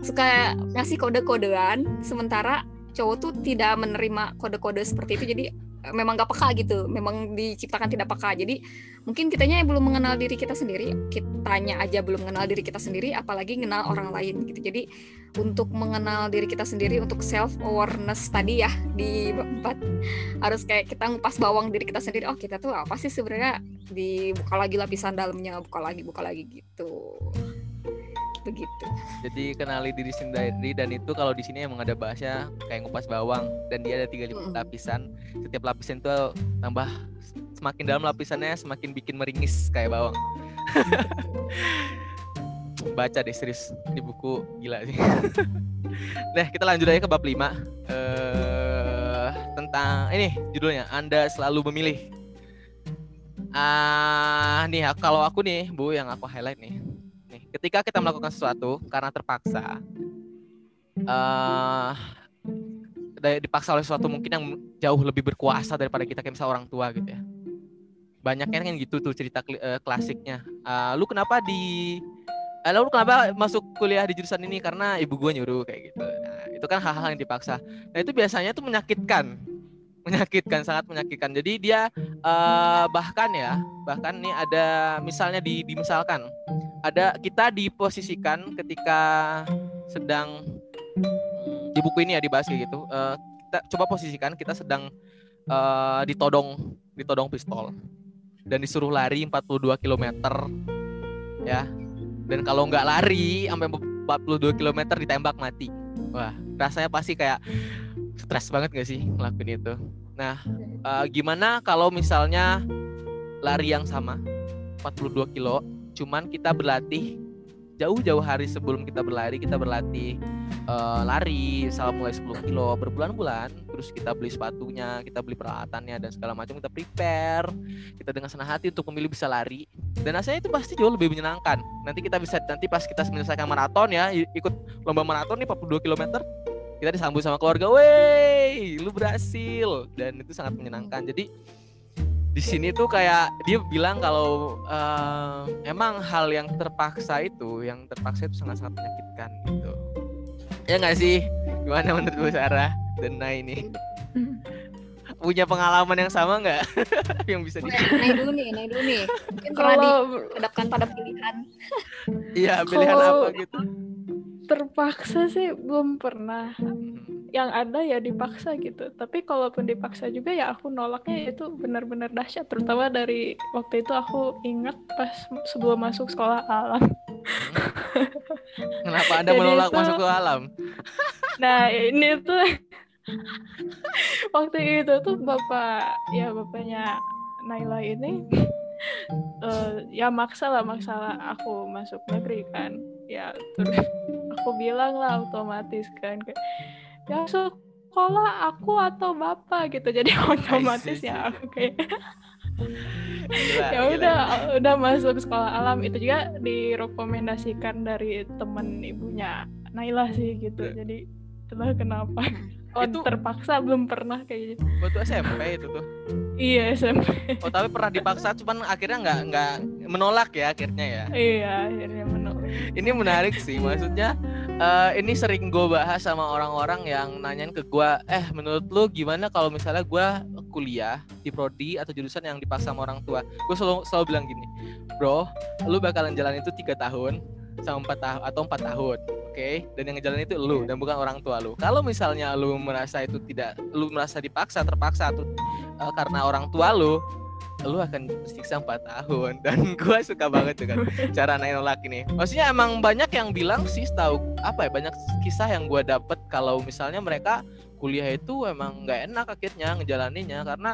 suka ngasih kode-kodean sementara cowok tuh tidak menerima kode-kode seperti itu. Jadi memang gak peka gitu memang diciptakan tidak peka. Jadi mungkin kitanya yang belum mengenal diri kita sendiri kitanya aja belum mengenal diri kita sendiri apalagi mengenal orang lain gitu. Jadi untuk mengenal diri kita sendiri untuk self awareness tadi ya di empat harus kayak kita ngupas bawang diri kita sendiri oh kita tuh apa sih sebenarnya? Dibuka lagi lapisan dalamnya buka lagi buka lagi gitu begitu. Jadi kenali diri sendiri dan itu kalau di sini emang ada bahasa kayak ngupas bawang dan dia ada tiga lapisan. Setiap lapisan itu tambah semakin dalam lapisannya semakin bikin meringis kayak bawang. Baca deh serius di buku gila sih. Nah, kita lanjut aja ke bab 5. Uh, eh, tentang ini judulnya Anda selalu memilih. Ah, uh, nih kalau aku nih, Bu, yang aku highlight nih ketika kita melakukan sesuatu karena terpaksa uh, dipaksa oleh sesuatu mungkin yang jauh lebih berkuasa daripada kita kayak misalnya orang tua gitu ya. Banyaknya kan gitu tuh cerita uh, klasiknya. Uh, lu kenapa di uh, lu kenapa masuk kuliah di jurusan ini? Karena ibu gue nyuruh kayak gitu. Nah, itu kan hal-hal yang dipaksa. Nah itu biasanya tuh menyakitkan. Menyakitkan sangat menyakitkan. Jadi dia uh, bahkan ya bahkan nih ada misalnya di dimisalkan ada kita diposisikan ketika sedang di buku ini ya dibahas kayak gitu uh, kita coba posisikan kita sedang uh, ditodong ditodong pistol. Dan disuruh lari 42 km ya. Dan kalau nggak lari sampai 42 km ditembak mati. Wah rasanya pasti kayak stres banget gak sih ngelakuin itu? Nah uh, gimana kalau misalnya lari yang sama 42 kilo cuman kita berlatih jauh-jauh hari sebelum kita berlari kita berlatih uh, lari salah mulai 10 kilo berbulan-bulan. Terus kita beli sepatunya kita beli peralatannya dan segala macam kita prepare. Kita dengan senang hati untuk memilih bisa lari. Dan rasanya itu pasti jauh lebih menyenangkan. Nanti kita bisa nanti pas kita menyelesaikan maraton ya ikut lomba maraton nih 42 km kita disambut sama keluarga, weh, lu berhasil, dan itu sangat menyenangkan. Jadi di sini tuh kayak dia bilang kalau uh, emang hal yang terpaksa itu yang terpaksa itu sangat-sangat menyakitkan gitu. Ya nggak sih? Gimana menurut Bu Sarah dan Nai ini? Punya pengalaman yang sama nggak? Yang bisa di Nai dulu nih Nai dulu nih. Mungkin pernah dihadapkan pada pilihan. Iya pilihan apa gitu terpaksa sih belum pernah. Hmm. yang ada ya dipaksa gitu. Tapi kalaupun dipaksa juga ya aku nolaknya itu benar-benar dahsyat. Terutama dari waktu itu aku ingat pas sebelum masuk sekolah alam. Kenapa anda menolak itu, masuk ke alam? Nah ini tuh waktu itu tuh bapak ya bapaknya Naila ini uh, ya maksa lah maksa lah aku masuk negeri kan. Ya terus aku bilang lah otomatis kan kayak ya sekolah aku atau bapak gitu jadi otomatis ya aku kayak ya udah udah masuk sekolah alam itu juga direkomendasikan dari temen ibunya Naila sih gitu iya. jadi itulah kenapa Oh itu terpaksa belum pernah kayak gitu. Waktu SMP itu tuh. Iya SMP. Oh tapi pernah dipaksa, cuman akhirnya nggak nggak menolak ya akhirnya ya. Iya akhirnya menolak. Ini menarik sih, maksudnya uh, ini sering gue bahas sama orang-orang yang nanyain ke gue, eh menurut lu gimana kalau misalnya gue kuliah di prodi atau jurusan yang dipaksa sama orang tua? Gue selalu selalu bilang gini, bro, lu bakalan jalan itu tiga tahun sama empat tahun atau empat tahun okay? dan yang ngejalan itu lu dan bukan orang tua lu kalau misalnya lu merasa itu tidak lu merasa dipaksa terpaksa atau uh, karena orang tua lu lu akan bersiksa 4 tahun. Dan gue suka banget kan cara naik nolak ini. Maksudnya emang banyak yang bilang sih tahu apa ya banyak kisah yang gue dapet kalau misalnya mereka kuliah itu emang nggak enak akhirnya ngejalaninya karena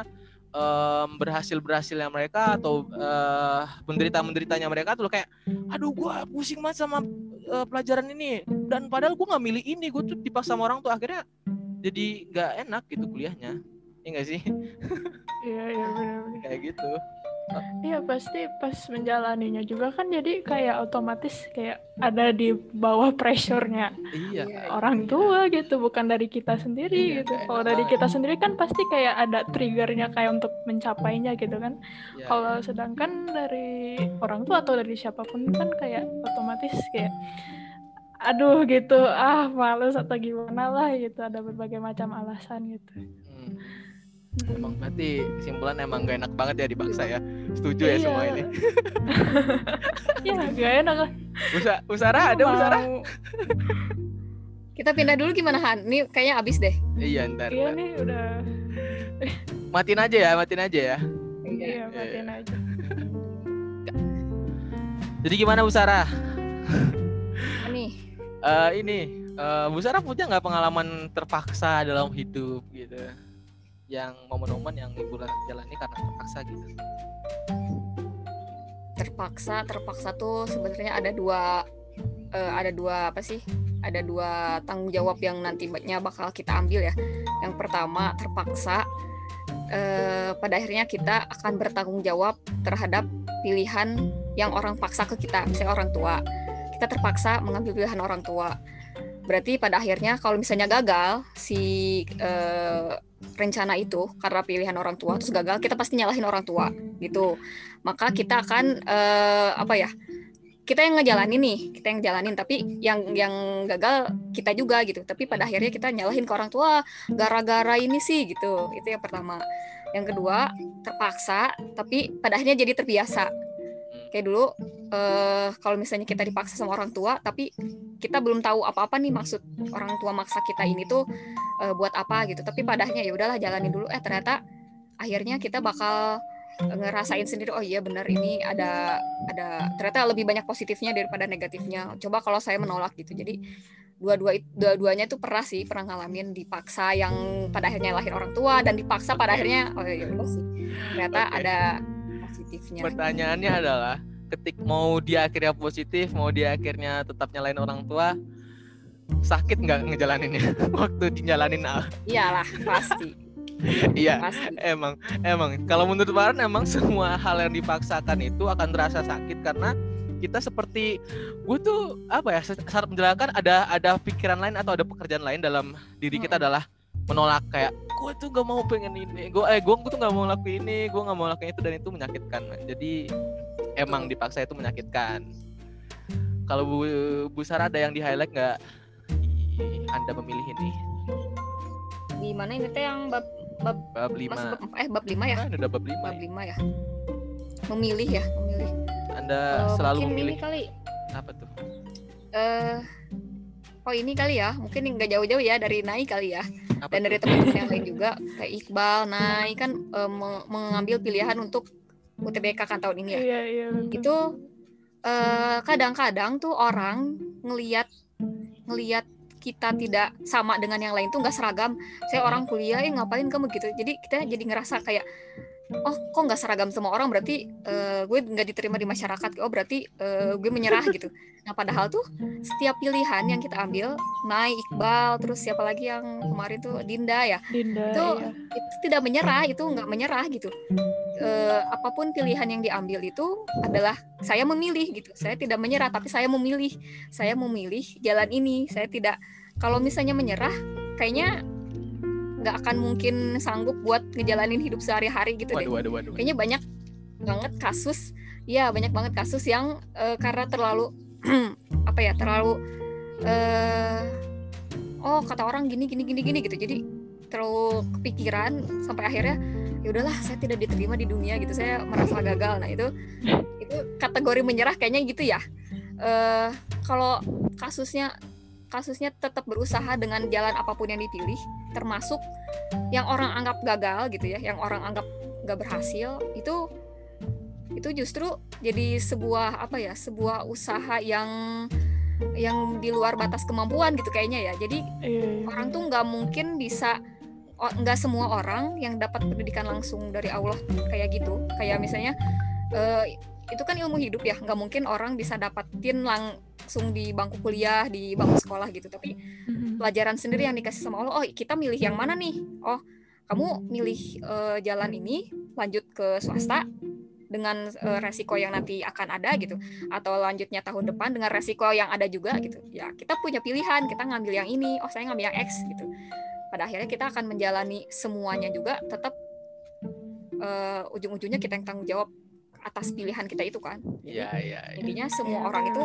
um, berhasil berhasilnya mereka atau uh, menderita menderitanya mereka tuh kayak aduh gue pusing banget sama uh, pelajaran ini. Dan padahal gue nggak milih ini gue tuh dipaksa sama orang tuh akhirnya jadi nggak enak gitu kuliahnya ya nggak sih iya iya benar kayak gitu Iya pasti pas menjalaninya juga kan jadi kayak otomatis kayak ada di bawah pressure-nya iya Iya, orang iya. tua gitu bukan dari kita sendiri Iya, gitu. Kalau dari kita sendiri kan pasti kayak ada triggernya kayak untuk mencapainya gitu kan. Iya. Kalau sedangkan dari orang tua atau dari siapa pun kan kayak otomatis kayak aduh gitu ah males atau gimana lah gitu ada berbagai macam alasan gitu. Hmm. Emang berarti kesimpulan emang gak enak banget ya dipaksa ya. Setuju ya Iya. semua ini. ya gak enak lah. Usa Usara ada Usara? Mau- Kita pindah dulu gimana Han? Ini kayaknya abis deh. Iya ntar. Iya ntar. nih udah Matiin aja ya, matiin aja ya. iya matiin aja. Jadi gimana Usara? Nih, Eh ini eh Bu Sarah punya nggak pengalaman terpaksa dalam hidup gitu yang momen-momen yang ibu jalani karena terpaksa gitu. Terpaksa terpaksa tuh sebenarnya ada dua eh, ada dua apa sih? Ada dua tanggung jawab yang nantinya bakal kita ambil ya. Yang pertama terpaksa eh, pada akhirnya kita akan bertanggung jawab terhadap pilihan yang orang paksa ke kita misalnya orang tua. Kita terpaksa mengambil pilihan orang tua berarti pada akhirnya kalau misalnya gagal si eh, rencana itu karena pilihan orang tua terus gagal kita pasti nyalahin orang tua gitu. Maka kita akan eh, apa ya kita yang ngejalanin nih kita yang jalanin tapi yang yang gagal kita juga gitu. Tapi pada akhirnya kita nyalahin ke orang tua gara-gara ini sih gitu. Itu yang pertama. Yang kedua terpaksa tapi pada akhirnya jadi terbiasa kayak dulu eh kalau misalnya kita dipaksa sama orang tua tapi kita belum tahu apa-apa nih maksud orang tua maksa kita ini tuh eh, buat apa gitu. Tapi pada akhirnya ya udahlah jalanin dulu. Eh ternyata akhirnya kita bakal ngerasain sendiri oh iya benar ini ada ada ternyata lebih banyak positifnya daripada negatifnya. Coba kalau saya menolak gitu. Jadi dua-dua dua-duanya itu pernah sih pernah ngalamin dipaksa yang pada akhirnya lahir orang tua dan dipaksa pada akhirnya oh iya udah sih. Ternyata Oke. ada positifnya. Pertanyaannya adalah ketik mau dia akhirnya positif mau dia akhirnya tetap nyalain orang tua sakit nggak ngejalaninnya? Waktu dijalanin ah, iyalah pasti. Iya pasti. emang emang. Kalau menurut Baran emang semua hal yang dipaksakan itu akan terasa sakit karena kita seperti gue tuh apa ya saat menjalankan ada ada pikiran lain atau ada pekerjaan lain dalam diri kita adalah menolak kayak gue tuh gak mau pengen ini gue eh gue tuh gak mau lakuin ini gue gak mau lakuin itu dan itu menyakitkan jadi emang dipaksa itu menyakitkan. Kalau Bu, Bu Sarah ada yang di highlight nggak? Anda memilih ini. Di mana ini teh yang bab bab bab 5 bab, eh bab lima ya? Ah, udah bab 5 bab lima ya? Memilih ya memilih. Anda Eh, selalu memilih ini kali. apa tuh? Eh oh ini kali ya. Mungkin nggak jauh-jauh ya dari Nai kali ya. Apa dan dari tuh? teman-teman yang lain juga kayak Iqbal Nai kan me- mengambil pilihan untuk UTBK kan tahun ini ya. Iya iya betul. itu eh, kadang-kadang tuh orang ngeliat ngeliat kita tidak sama dengan yang lain tuh nggak seragam. Saya orang kuliah ya ngapain kamu gitu? Jadi kita jadi ngerasa kayak oh kok nggak seragam semua orang? Berarti eh, gue nggak diterima di masyarakat. Oh berarti eh, gue menyerah gitu. Nah padahal tuh setiap pilihan yang kita ambil Nai Iqbal terus siapa lagi yang kemarin tuh? Dinda ya? Dinda itu iya. itu tidak menyerah itu nggak menyerah gitu. Eh, apa pun pilihan yang diambil itu adalah saya memilih gitu. Saya tidak menyerah tapi saya memilih. Saya memilih jalan ini. Saya tidak kalau misalnya menyerah kayaknya nggak akan mungkin sanggup buat ngejalanin hidup sehari-hari gitu deh. Waduh waduh waduh kayaknya banyak banget kasus ya banyak banget kasus yang eh, karena terlalu apa ya terlalu eh oh kata orang gini gini gini gini gitu. Jadi terlalu kepikiran sampai akhirnya ya udahlah saya tidak diterima di dunia gitu. Saya merasa gagal. Nah itu itu kategori menyerah kayaknya gitu ya. Eh kalau kasusnya kasusnya tetap berusaha dengan jalan apa pun yang dipilih termasuk yang orang anggap gagal gitu ya yang orang anggap nggak berhasil itu itu justru jadi sebuah apa ya sebuah usaha yang yang di luar batas kemampuan gitu kayaknya ya jadi iya. orang tuh nggak mungkin bisa nggak semua orang yang dapat pendidikan langsung dari Allah kayak gitu kayak misalnya eh, itu kan ilmu hidup ya nggak mungkin orang bisa dapatin lang langsung di bangku kuliah di bangku sekolah gitu tapi Mhm. pelajaran sendiri yang dikasih sama Allah oh kita milih yang mana nih oh kamu milih eh, jalan ini lanjut ke swasta dengan eh, resiko yang nanti akan ada gitu atau lanjutnya tahun depan dengan resiko yang ada juga gitu ya kita punya pilihan kita ngambil yang ini oh saya ngambil yang X gitu pada akhirnya kita akan menjalani semuanya juga tetap eh, ujung-ujungnya kita yang tanggung jawab atas pilihan kita itu kan Jadi, Iya, iya. iya. intinya semua orang itu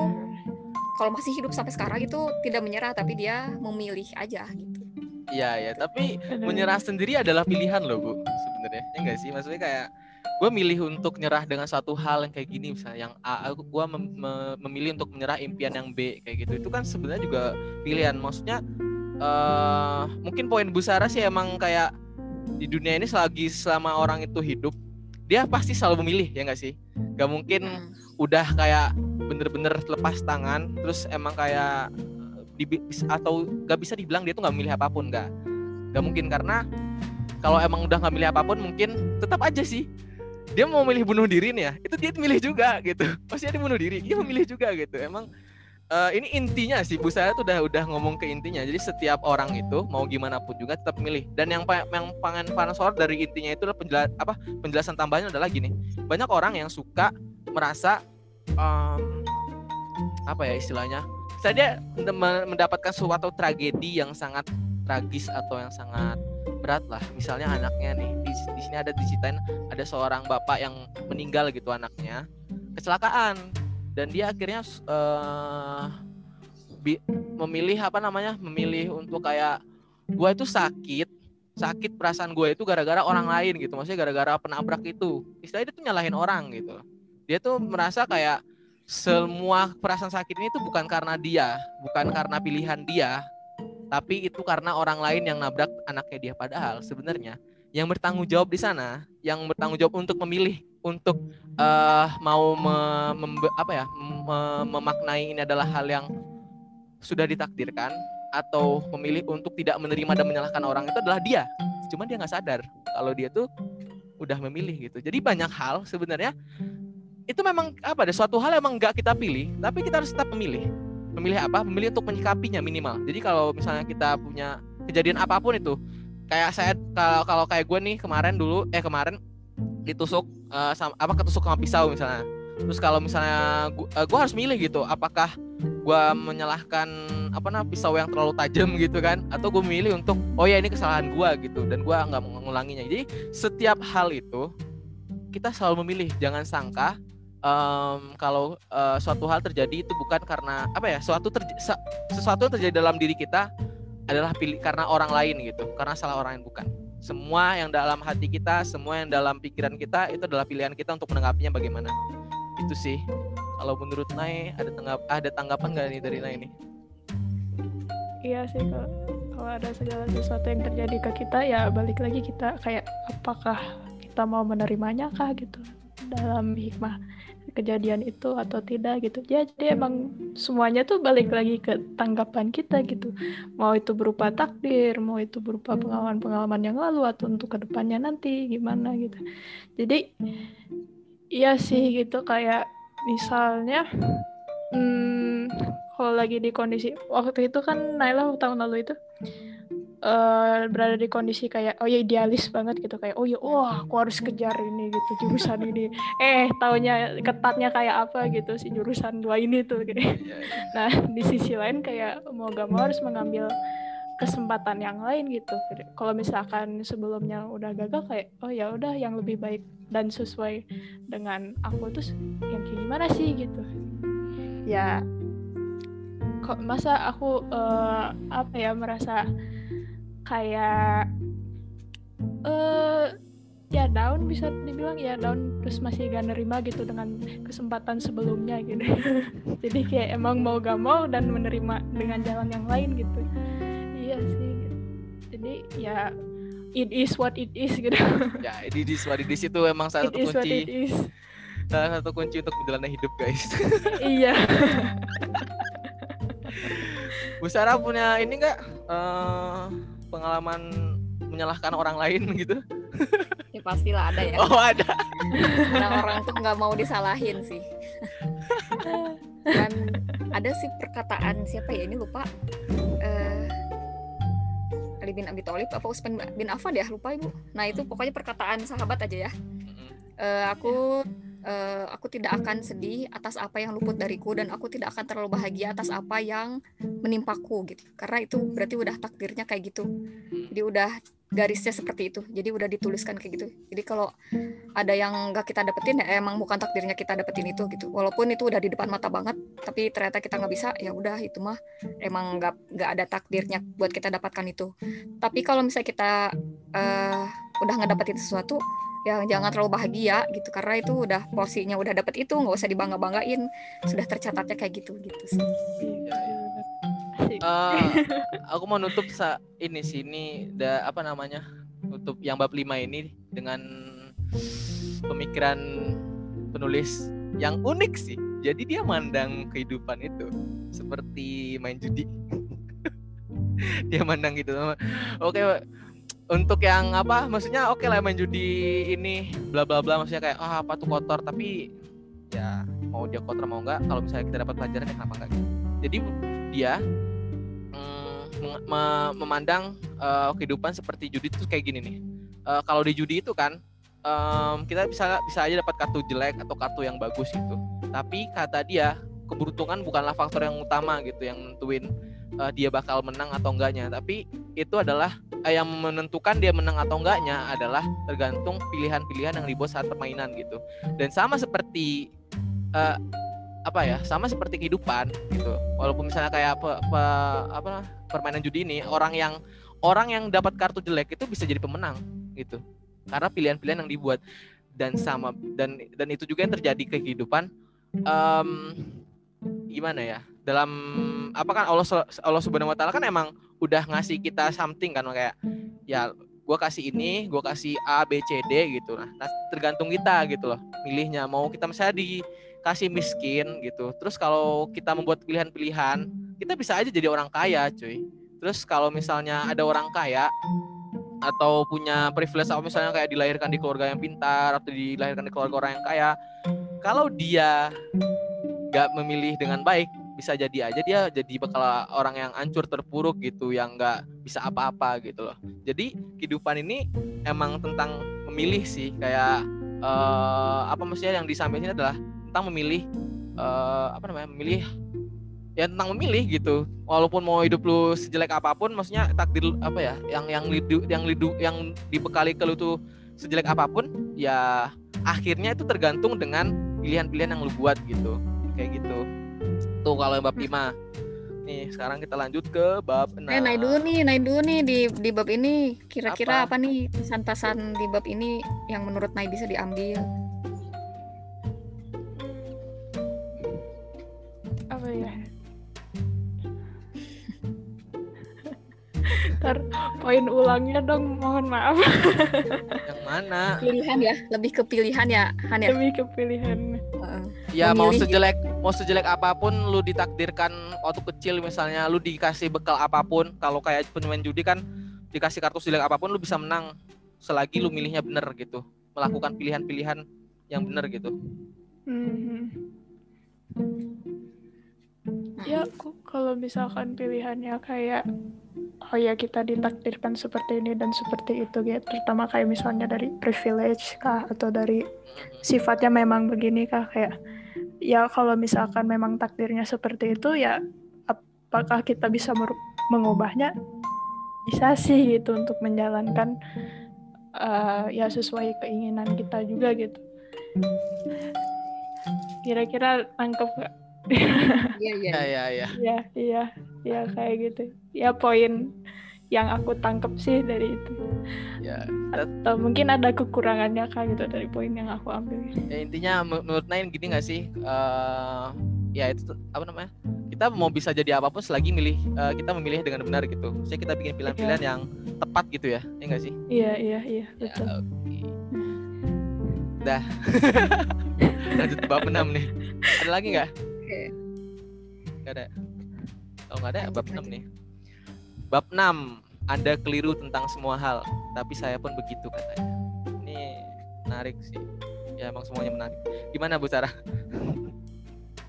kalau masih hidup sampai sekarang itu tidak menyerah tapi dia memilih aja gitu Iya, iya. Tapi menyerah sendiri adalah pilihan loh, Bu. Sebenarnya. Ya enggak sih? Maksudnya kayak gue milih untuk nyerah dengan suatu hal yang kayak gini misalnya yang A aku gue memilih untuk menyerah impian yang B kayak gitu itu kan sebenarnya juga pilihan maksudnya eh mungkin poin Busara sih emang kayak di dunia ini selagi selama orang itu hidup dia pasti selalu memilih ya enggak sih gak mungkin Hmm. udah kayak bener-bener lepas tangan terus emang kayak di, atau gak bisa dibilang dia tuh nggak milih apa pun nggak nggak mungkin karena kalau emang udah nggak milih apa pun mungkin tetap aja sih. Dia mau milih bunuh diri nih ya itu dia milih juga gitu. Pasti dia bunuh diri dia memilih juga gitu. Emang eh, ini intinya sih Bu saya tuh udah udah ngomong ke intinya. Jadi setiap orang itu mau gimana pun juga tetap milih. Dan yang yang pengen panas dari intinya itu adalah penjelas apa penjelasan tambahnya adalah gini. Banyak orang yang suka merasa em, apa ya istilahnya? Dia mendapatkan suatu tragedi yang sangat tragis atau yang sangat berat lah. Misalnya anaknya nih di, di sini ada diceritain ada seorang bapak yang meninggal gitu anaknya kecelakaan. Dan dia akhirnya eh, bi- memilih apa namanya? Memilih untuk kayak gua itu sakit sakit perasaan gue itu gara-gara orang lain gitu. Maksudnya gara-gara penabrak itu. Istilahnya dia tuh nyalahin orang gitu dia tuh merasa kayak semua perasaan sakit ini tuh bukan karena dia bukan karena pilihan dia tapi itu karena orang lain yang nabrak anaknya dia. Padahal sebenarnya yang bertanggung jawab di sana yang bertanggung jawab untuk memilih untuk eh, mau me- membe- apa ya me- memaknai ini adalah hal yang sudah ditakdirkan atau memilih untuk tidak menerima dan menyalahkan orang itu adalah dia. Cuman dia nggak sadar kalau dia tuh udah memilih gitu. Jadi banyak hal sebenarnya itu memang apa ada suatu hal yang emang nggak kita pilih tapi kita harus tetap memilih. Memilih apa? Memilih untuk menyikapinya minimal. Jadi kalau misalnya kita punya kejadian apa pun itu kayak saya kalau kalau kayak gue nih kemarin dulu eh kemarin ditusuk eh, sama, apa ketusuk sama pisau misalnya. Terus kalau misalnya gua, eh, gua harus milih gitu apakah gua menyalahkan apa namanya pisau yang terlalu tajam gitu kan atau gue milih untuk oh ya ini kesalahan gua gitu dan gua nggak mengulanginya. Jadi setiap hal itu kita selalu memilih. Jangan sangka em, kalau eh, suatu hal terjadi itu bukan karena apa ya suatu terj- sesuatu yang terjadi dalam diri kita adalah pilih karena orang lain gitu karena salah orang lain bukan. Semua yang dalam hati kita semua yang dalam pikiran kita itu adalah pilihan kita untuk menanggapinya bagaimana. Itu sih. Kalau menurut Nay ada tanggap ada tanggapan nggak nih dari Nay ini Iya sih kalau kalau ada segala sesuatu yang terjadi ke kita ya balik lagi kita kayak apakah kita mau menerimanya kah gitu? Dalam hikmah kejadian itu atau tidak gitu. Ya, jadi emang semuanya tuh balik lagi ke tanggapan kita gitu. Mau itu berupa takdir, mau itu berupa pengalaman-pengalaman yang lalu atau untuk ke depannya nanti gimana gitu. Jadi iya sih gitu kayak misalnya hmm, kalau lagi di kondisi waktu itu kan Naila tahun lalu itu eh, berada di kondisi kayak oh ya idealis banget gitu. Kayak oh ya wah aku harus kejar ini gitu jurusan ini. Eh taunya ketatnya kayak apa gitu si jurusan dua ini tuh kayak. nah di sisi lain kayak mau gak mau harus mengambil kesempatan yang lain gitu. Kalau misalkan sebelumnya udah gagal kayak oh ya udah yang lebih baik dan sesuai dengan aku tuh yang kayak gimana sih gitu. Ya kok masa aku eh, apa ya merasa kayak eh ya down bisa dibilang ya down terus masih gak nerima gitu dengan kesempatan sebelumnya gitu. Jadi kayak emang mau gak mau dan menerima dengan jalan yang lain gitu. Iya sih gitu. jadi ya it is what it is gitu. Ya di di di situ emang salah it satu is what it kunci is. Salah satu kunci untuk menjalani hidup guys. Iya. Bu Sarah punya ini nggak? Eh, pengalaman menyalahkan orang lain gitu Ya, pastilah ada ya. Oh ada. Karena orang tuh nggak mau disalahin sih. Dan ada sih perkataan siapa ya ini lupa. Eh, Ali bin Abi Thalib apa Usman bin Affan ya lupa ibu. Nah itu pokoknya perkataan sahabat aja ya. Eh, aku eh, aku tidak akan sedih atas apa yang luput dariku dan aku tidak akan terlalu bahagia atas apa yang menimpaku gitu. Karena itu berarti udah takdirnya kayak gitu. Jadi udah garisnya seperti itu. Jadi udah dituliskan kayak gitu. Jadi kalau ada yang nggak kita dapetin ya emang bukan takdirnya kita dapetin itu gitu. Walaupun itu udah di depan mata banget, tapi ternyata kita nggak bisa, ya udah itu mah emang nggak nggak ada takdirnya buat kita dapatkan itu. Tapi kalau misalnya kita eh, udah nggak dapetin sesuatu, ya jangan terlalu bahagia gitu karena itu udah porsinya udah dapet itu nggak usah dibangga banggain sudah tercatatnya kayak gitu gitu sih. Eh, aku mau nutup sa ini sih ini da, apa namanya nutup yang bab 5 ini dengan pemikiran penulis yang unik sih. Jadi dia mandang kehidupan itu seperti main judi. Dia mandang gitu. Oke untuk yang apa maksudnya oke lah main judi ini bla bla bla maksudnya kayak ah apa tuh kotor? Tapi ya mau dia kotor mau enggak kalau misalnya kita dapat pelajaran ya kenapa enggak gitu. Jadi dia mm, memandang eh, kehidupan seperti judi itu kayak gini nih. Eh, kalau di judi itu kan em, kita bisa bisa aja dapat kartu jelek atau kartu yang bagus gitu. Tapi kata dia keberuntungan bukanlah faktor yang utama gitu yang nentuin eh, dia bakal menang atau enggaknya. Tapi itu adalah eh, yang menentukan dia menang atau enggaknya adalah tergantung pilihan-pilihan yang dibuat saat permainan gitu. Dan sama seperti eh, apa ya sama seperti kehidupan gitu. Walaupun misalnya kayak pe- pe- apa permainan judi ini orang yang orang yang dapat kartu jelek itu bisa jadi pemenang gitu. Karena pilihan-pilihan yang dibuat. Dan sama dan dan itu juga yang terjadi ke kehidupan Em, gimana ya dalam apa kan Allah Allah Subhanahu Wa Taala kan emang udah ngasih kita something kan kayak ya gue kasih ini gue kasih A B C D gitu. Nah nah, tergantung kita gitu loh milihnya. Mau kita misalnya dikasih miskin gitu terus kalau kita membuat pilihan-pilihan kita bisa aja jadi orang kaya cuy. Terus kalau misalnya ada orang kaya atau punya privilege atau misalnya kayak dilahirkan di keluarga yang pintar atau dilahirkan di keluarga orang yang kaya kalau dia nggak memilih dengan baik bisa jadi aja dia jadi bakal orang yang hancur terpuruk gitu yang nggak bisa apa-apa gitu loh. Jadi kehidupan ini emang tentang memilih sih kayak eh, apa maksudnya yang disampaikan adalah tentang memilih eh, apa namanya memilih ya tentang memilih gitu. Walaupun mau hidup lu sejelek apa pun maksudnya takdir apa ya yang yang lidu yang lidu yang dibekali ke lu tuh sejelek apa pun ya akhirnya itu tergantung dengan pilihan-pilihan yang lu buat gitu kayak gitu. Tuh kalau yang bab 5 nih sekarang kita lanjut ke bab 6 eh naik dulu nih naik dulu nih di di bab ini. Kira-kira Apa? apa, nih pesan-pesan di bab ini yang menurut Nai bisa diambil? Apa ya? Ntar poin ulangnya dong mohon maaf. Yang mana? Pilihan ya lebih ke pilihan ya Han ya? Lebih ke pilihan Ya mau sejelek mau sejelek apa pun lu ditakdirkan waktu kecil misalnya lu dikasih bekal apa pun kalau kayak pemain judi kan dikasih kartu sejelek apa pun lu bisa menang selagi lu milihnya bener gitu. Melakukan pilihan-pilihan yang bener gitu. Mhm. Ya kalau misalkan pilihannya kayak oh ya kita ditakdirkan seperti ini dan seperti itu gitu terutama kayak misalnya dari privilege kah atau dari sifatnya memang begini kah kayak ya kalau misalkan memang takdirnya seperti itu ya apakah kita bisa mengubahnya bisa sih gitu untuk menjalankan eh, ya sesuai keinginan kita juga gitu kira-kira tangkep gak? Iya iya. Ya ya ya. Ya iya ya kayak gitu. Ya poin yang aku tangkep sih dari itu. Ya atau mungkin ada kekurangannya kah gitu dari poin yang aku ambil. Ya intinya men- menurut Nain gini gak sih Eh, ya itu apa namanya kita mau bisa jadi apa pun selagi milih eh, kita memilih dengan benar gitu. Maksudnya kita bikin pilihan-pilihan yang tepat gitu ya ya nggak sih? Iya iya iya ya betul. oke. Dah. Lanjut bab 6 nih. Ada lagi nggak Oke. nggak ada. Kalau nggak ada? Lanjut, bab 6 lanjut. nih. Bab 6 anda keliru tentang semua hal tapi saya pun begitu katanya. Ini menarik sih. Ya emang semuanya menarik. Gimana Bu Sarah?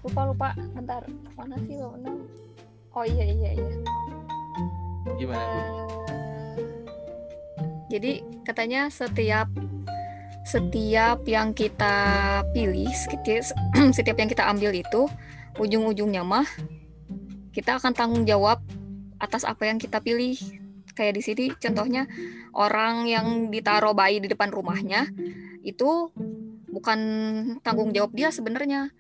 Lupa lupa. Bentar. Mana sih bab enam? Oh iya iya iya. Gimana Bu? Eh, jadi katanya setiap setiap yang kita pilih setiap yang kita ambil itu ujung-ujungnya mah kita akan tanggung jawab atas apa yang kita pilih. Kayak di sini contohnya orang yang ditaruh bayi di depan rumahnya itu bukan tanggung jawab dia sebenarnya.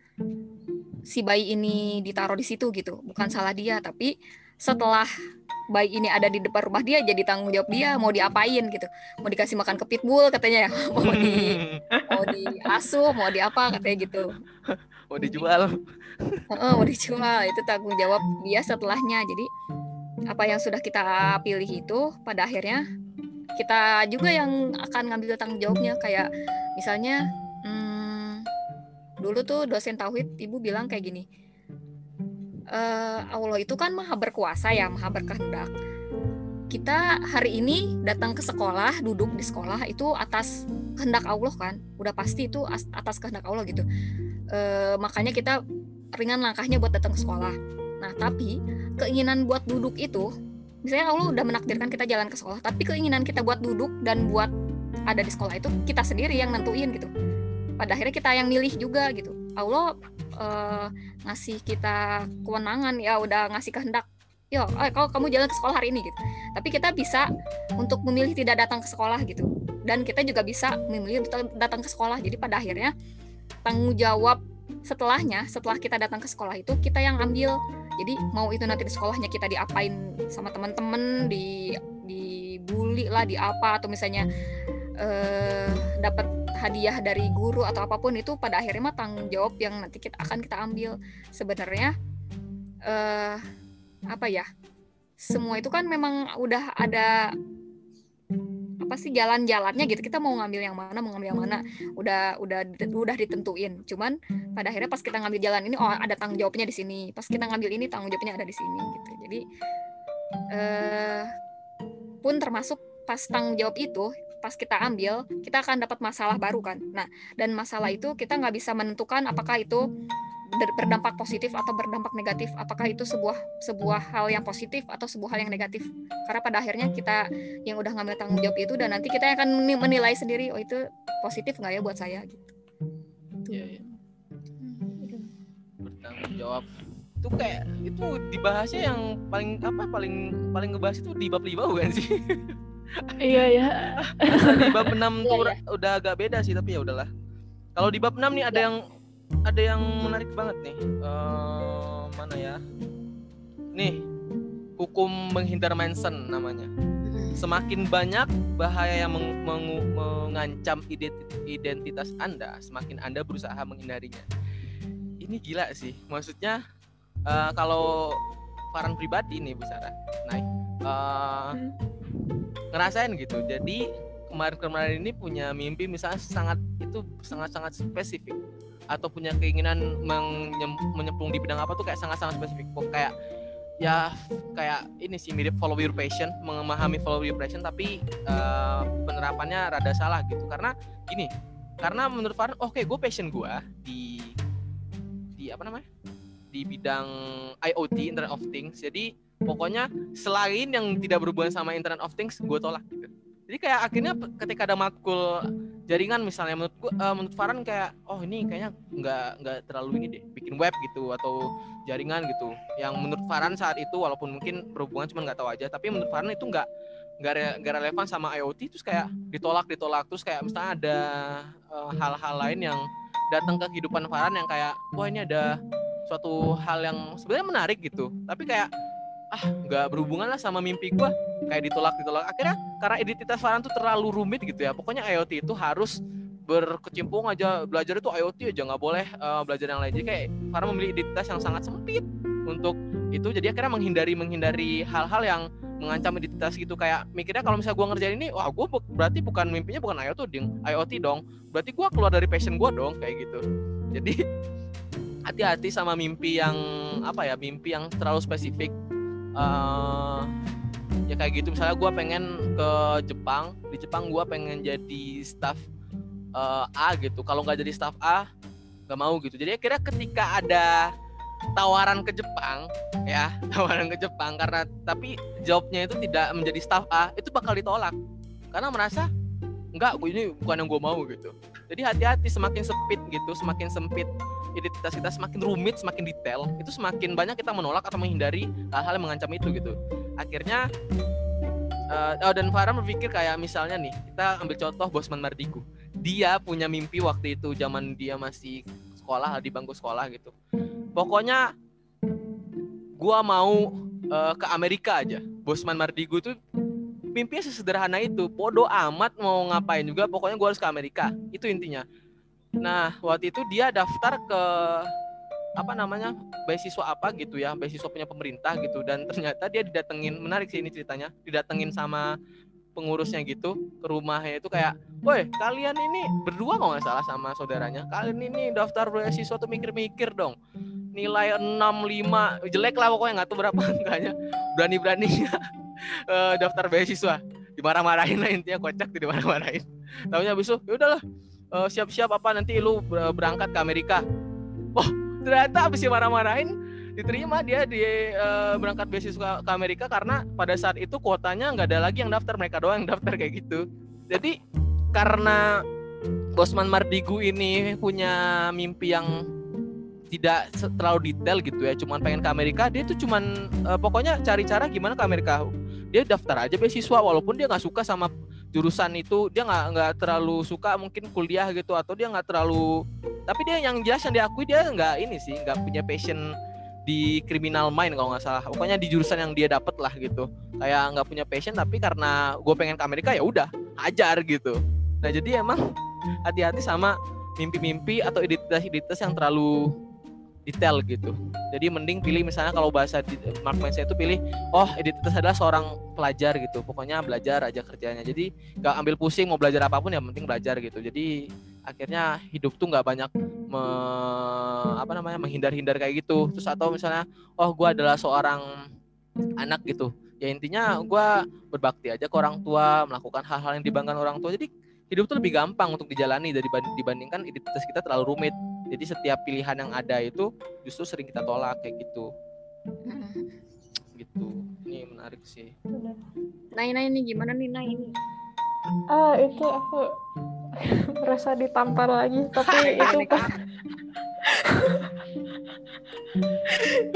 Si bayi ini ditaruh di situ gitu bukan salah dia. Tapi setelah bayi ini ada di depan rumah dia jadi tanggung jawab dia mau diapain gitu. Mau dikasih makan ke pitbull katanya. Ya mau di mau diasuh mau di apa katanya gitu. Mau dijual. Heeh, mau dijual. Itu tanggung jawab dia setelahnya. Jadi apa yang sudah kita pilih itu pada akhirnya kita juga yang akan ngambil tanggung jawabnya. Kayak misalnya hmm, dulu tuh dosen tauhid ibu bilang kayak gini eh, Allah itu kan maha berkuasa ya maha berkehendak. Kita hari ini datang ke sekolah duduk di sekolah itu atas kehendak Allah kan? Udah pasti itu as- atas kehendak Allah gitu. Eh, makanya kita ringan langkahnya buat datang ke sekolah. Nah tapi keinginan buat duduk itu misalnya Allah udah menakdirkan kita jalan ke sekolah tapi keinginan kita buat duduk dan buat ada di sekolah itu kita sendiri yang nentuin gitu. Pada akhirnya kita yang milih juga gitu. Allah eh, ngasih kita kewenangan ya udah ngasih kehendak yo eh, kalau kamu jalan ke sekolah hari ini gitu. Tapi kita bisa untuk memilih tidak datang ke sekolah gitu. Dan kita juga bisa memilih untuk datang ke sekolah. Jadi pada akhirnya tanggung jawab setelahnya setelah kita datang ke sekolah itu kita yang ambil. Jadi mau itu nanti di sekolahnya kita diapain sama teman-teman di dibully lah di apa atau misalnya eh, dapat hadiah dari guru atau apa pun itu pada akhirnya mah tanggung jawab yang nanti kita akan kita ambil. Sebenarnya eh apa ya semua itu kan memang udah ada apa sih jalan-jalannya gitu. Kita mau ngambil yang mana mau ngambil yang mana udah udah udah ditentuin. Cuman pada akhirnya pas kita ngambil jalan ini oh ada tanggung jawabnya di sini. Pas kita ngambil ini tanggung jawabnya ada di sini gitu. Jadi eh pun termasuk pas tanggung jawab itu pas kita ambil kita akan dapat masalah baru kan. Nah dan masalah itu kita nggak bisa menentukan apakah itu ber- berdampak positif atau berdampak negatif. Apakah itu sebuah sebuah hal yang positif atau sebuah hal yang negatif. Karena pada akhirnya kita yang udah ngambil tanggung jawab itu dan nanti kita yang akan meni- menilai sendiri oh itu positif nggak ya buat saya? Gitu. Iya, iya. bertanggung jawab. Itu kayak itu dibahasnya yang paling apa paling paling ngebahas itu di bab lima bukan sih iya ya di bab 6 Iya, tuh iya. udah agak beda sih tapi ya udahlah kalau di bab 6 nih ada Iya. yang ada yang menarik banget nih Eh, mana ya nih hukum menghindar Manson namanya semakin banyak bahaya yang meng- mengu- mengancam identi- identitas Anda, semakin Anda berusaha menghindarinya. Ini gila sih. Maksudnya eh, kalau Farhan pribadi nih Bu Sarah, naik eh, ngerasain gitu. Jadi kemarin-kemarin ini punya mimpi misalnya sangat itu sangat-sangat spesifik atau punya keinginan menyem- menyemplung di bidang apa tuh kayak sangat-sangat spesifik. Kok kayak ya kayak ini sih mirip follow your passion memahami follow your passion tapi eh, penerapannya rada salah gitu karena gini karena menurut Farhan oke gue passion gue di di apa namanya di bidang IoT Internet of Things jadi pokoknya selain yang tidak berhubungan sama Internet of Things gue tolak gitu. Jadi kayak akhirnya ketika ada matkul jaringan misalnya menurut gua, eh, menurut Farhan kayak oh ini kayaknya nggak nggak terlalu ini deh bikin web gitu atau jaringan gitu. Yang menurut Farhan saat itu walaupun mungkin berhubungan cuma nggak tahu aja tapi menurut Farhan itu nggak nggak re- relevan sama IoT terus kayak ditolak ditolak. Terus kayak misalnya ada eh, hal-hal lain yang datang ke kehidupan Farhan yang kayak wah ini ada suatu hal yang sebenarnya menarik gitu. Tapi kayak ah nggak berhubungan lah sama mimpi gua. Kayak ditolak ditolak. Akhirnya karena identitas Farhan tuh terlalu rumit gitu ya. Pokoknya IoT itu harus berkecimpung aja. Belajar itu IoT aja nggak boleh eh, belajar yang lain. Jadi kayak Farhan memilih identitas yang sangat sempit untuk itu. Jadi akhirnya menghindari menghindari hal-hal yang mengancam identitas gitu. Kayak mikirnya kalau misalnya gua ngerjain ini wah bu- berarti bukan mimpinya bukan IoT dong IoT dong. Berarti gua keluar dari passion gua dong kayak gitu. Jadi hati-hati sama mimpi yang apa ya mimpi yang terlalu spesifik eh ya kayak gitu. Misalnya gua pengen ke Jepang. Di Jepang gua pengen jadi staff eh, A gitu. Kalau nggak jadi staff A nggak mau gitu. Jadi akhirnya ketika ada tawaran ke Jepang ya tawaran ke Jepang. Karena tapi jobnya itu tidak menjadi staff A itu bakal ditolak. Karena merasa enggak gue ini bukan yang gue mau gitu. Jadi hati-hati semakin sempit gitu semakin sempit identitas kita semakin rumit semakin detail itu semakin banyak kita menolak atau menghindari hal-hal yang mengancam itu gitu. Akhirnya uh, oh, dan Farah berpikir kayak misalnya nih kita ambil contoh Bosman Mardigu. Dia punya mimpi waktu itu zaman dia masih sekolah di bangku sekolah gitu. Pokoknya gua mau uh, ke Amerika aja. Bosman Mardigu tuh mimpinya sesederhana itu. Bodoh amat mau ngapain juga pokoknya gua harus ke Amerika. Itu intinya nah waktu itu dia daftar ke apa namanya beasiswa apa gitu ya beasiswa punya pemerintah gitu. Dan ternyata dia didatengin menarik sih ini ceritanya didatengin sama pengurusnya gitu ke rumahnya itu kayak, woi kalian ini berdua kok nggak salah sama saudaranya, kalian ini daftar beasiswa tuh mikir-mikir dong, nilai 65 jelek lah pokoknya nggak tahu berapa angkanya, berani-beraninya uh, daftar beasiswa, dimarah-marahin lah intinya kocak dimarah-marahin, tahunya habis itu, ya udahlah uh, siap-siap apa nanti lu berangkat ke Amerika, oh ternyata habis dimarah-marahin diterima dia di uh, berangkat beasiswa ke Amerika karena pada saat itu kuotanya nggak ada lagi yang daftar mereka doang yang daftar kayak gitu. Jadi karena Bosman Mardigu ini punya mimpi yang tidak terlalu detail gitu ya cuman pengen ke Amerika dia tuh cuman uh, pokoknya cari cara gimana ke Amerika. Dia daftar aja beasiswa walaupun dia nggak suka sama jurusan itu dia nggak nggak terlalu suka mungkin kuliah gitu atau dia nggak terlalu tapi dia yang jelas yang diakui dia nggak ini sih nggak punya passion di criminal mind kalau nggak salah. Pokoknya di jurusan yang dia dapat lah gitu. Kayak nggak punya passion tapi karena gue pengen ke Amerika ya udah ajar gitu. Nah jadi emang hati-hati sama mimpi-mimpi atau identitas-identitas yang terlalu detail gitu. Jadi mending pilih misalnya kalau bahasa di, Mark Manson itu pilih oh identitas adalah seorang pelajar gitu. Pokoknya belajar aja kerjanya. Jadi nggak ambil pusing mau belajar apa pun ya penting belajar gitu. Jadi akhirnya hidup tuh nggak banyak me, apa namanya menghindar-hindar kayak gitu. Terus atau misalnya oh gue adalah seorang anak gitu. Ya intinya gue berbakti aja ke orang tua melakukan hal-hal yang dibanggakan orang tua. Jadi hidup tuh lebih gampang untuk dijalani dari dibandingkan identitas kita terlalu rumit jadi setiap pilihan yang ada itu justru sering kita tolak kayak gitu. Gitu. Ini menarik sih. Nah ini gimana nih nah ini ah itu aku merasa ditampar lagi tapi itu pas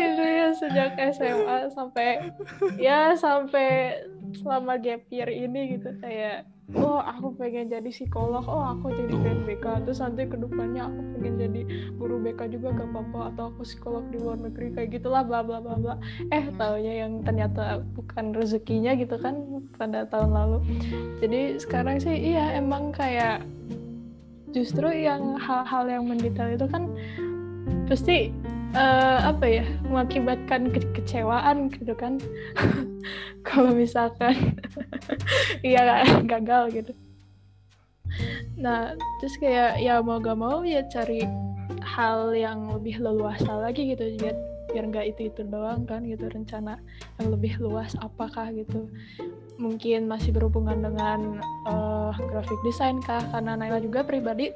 itu ya sejak SMA sampai ya sampai selama gap year ini gitu kayak oh aku pengen jadi psikolog. Oh aku jadi pengen BK terus nanti ke depannya aku pengen jadi guru BK juga gak apa-apa. Atau aku psikolog di luar negeri kayak gitulah bla bla bla bla. Eh taunya yang ternyata bukan rezekinya gitu kan pada tahun lalu. Jadi sekarang sih iya emang kayak justru yang hal-hal yang mendetail itu kan pasti uh, apa ya mengakibatkan kekecewaan gitu kan. Kalau misalkan iya gagal gitu. Nah terus kayak ya mau gak mau ya cari hal yang lebih leluasa lagi gitu biar biar nggak itu itu doang kan gitu rencana yang lebih luas apakah gitu. Mungkin masih berhubungan dengan uh, graphic design kah? Karena Naila juga pribadi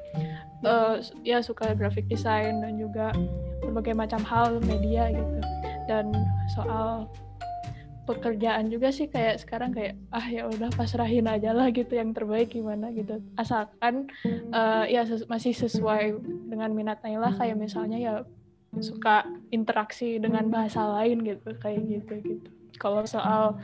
uh, ya suka graphic design dan juga berbagai macam hal media gitu. Dan soal pekerjaan juga sih kayak sekarang kayak ah ya udah pasrahin aja lah gitu yang terbaik gimana gitu. Asalkan uh, ya ses masih sesuai dengan minat Naila kayak misalnya ya suka interaksi dengan bahasa lain gitu kayak gitu gitu. Kalau soal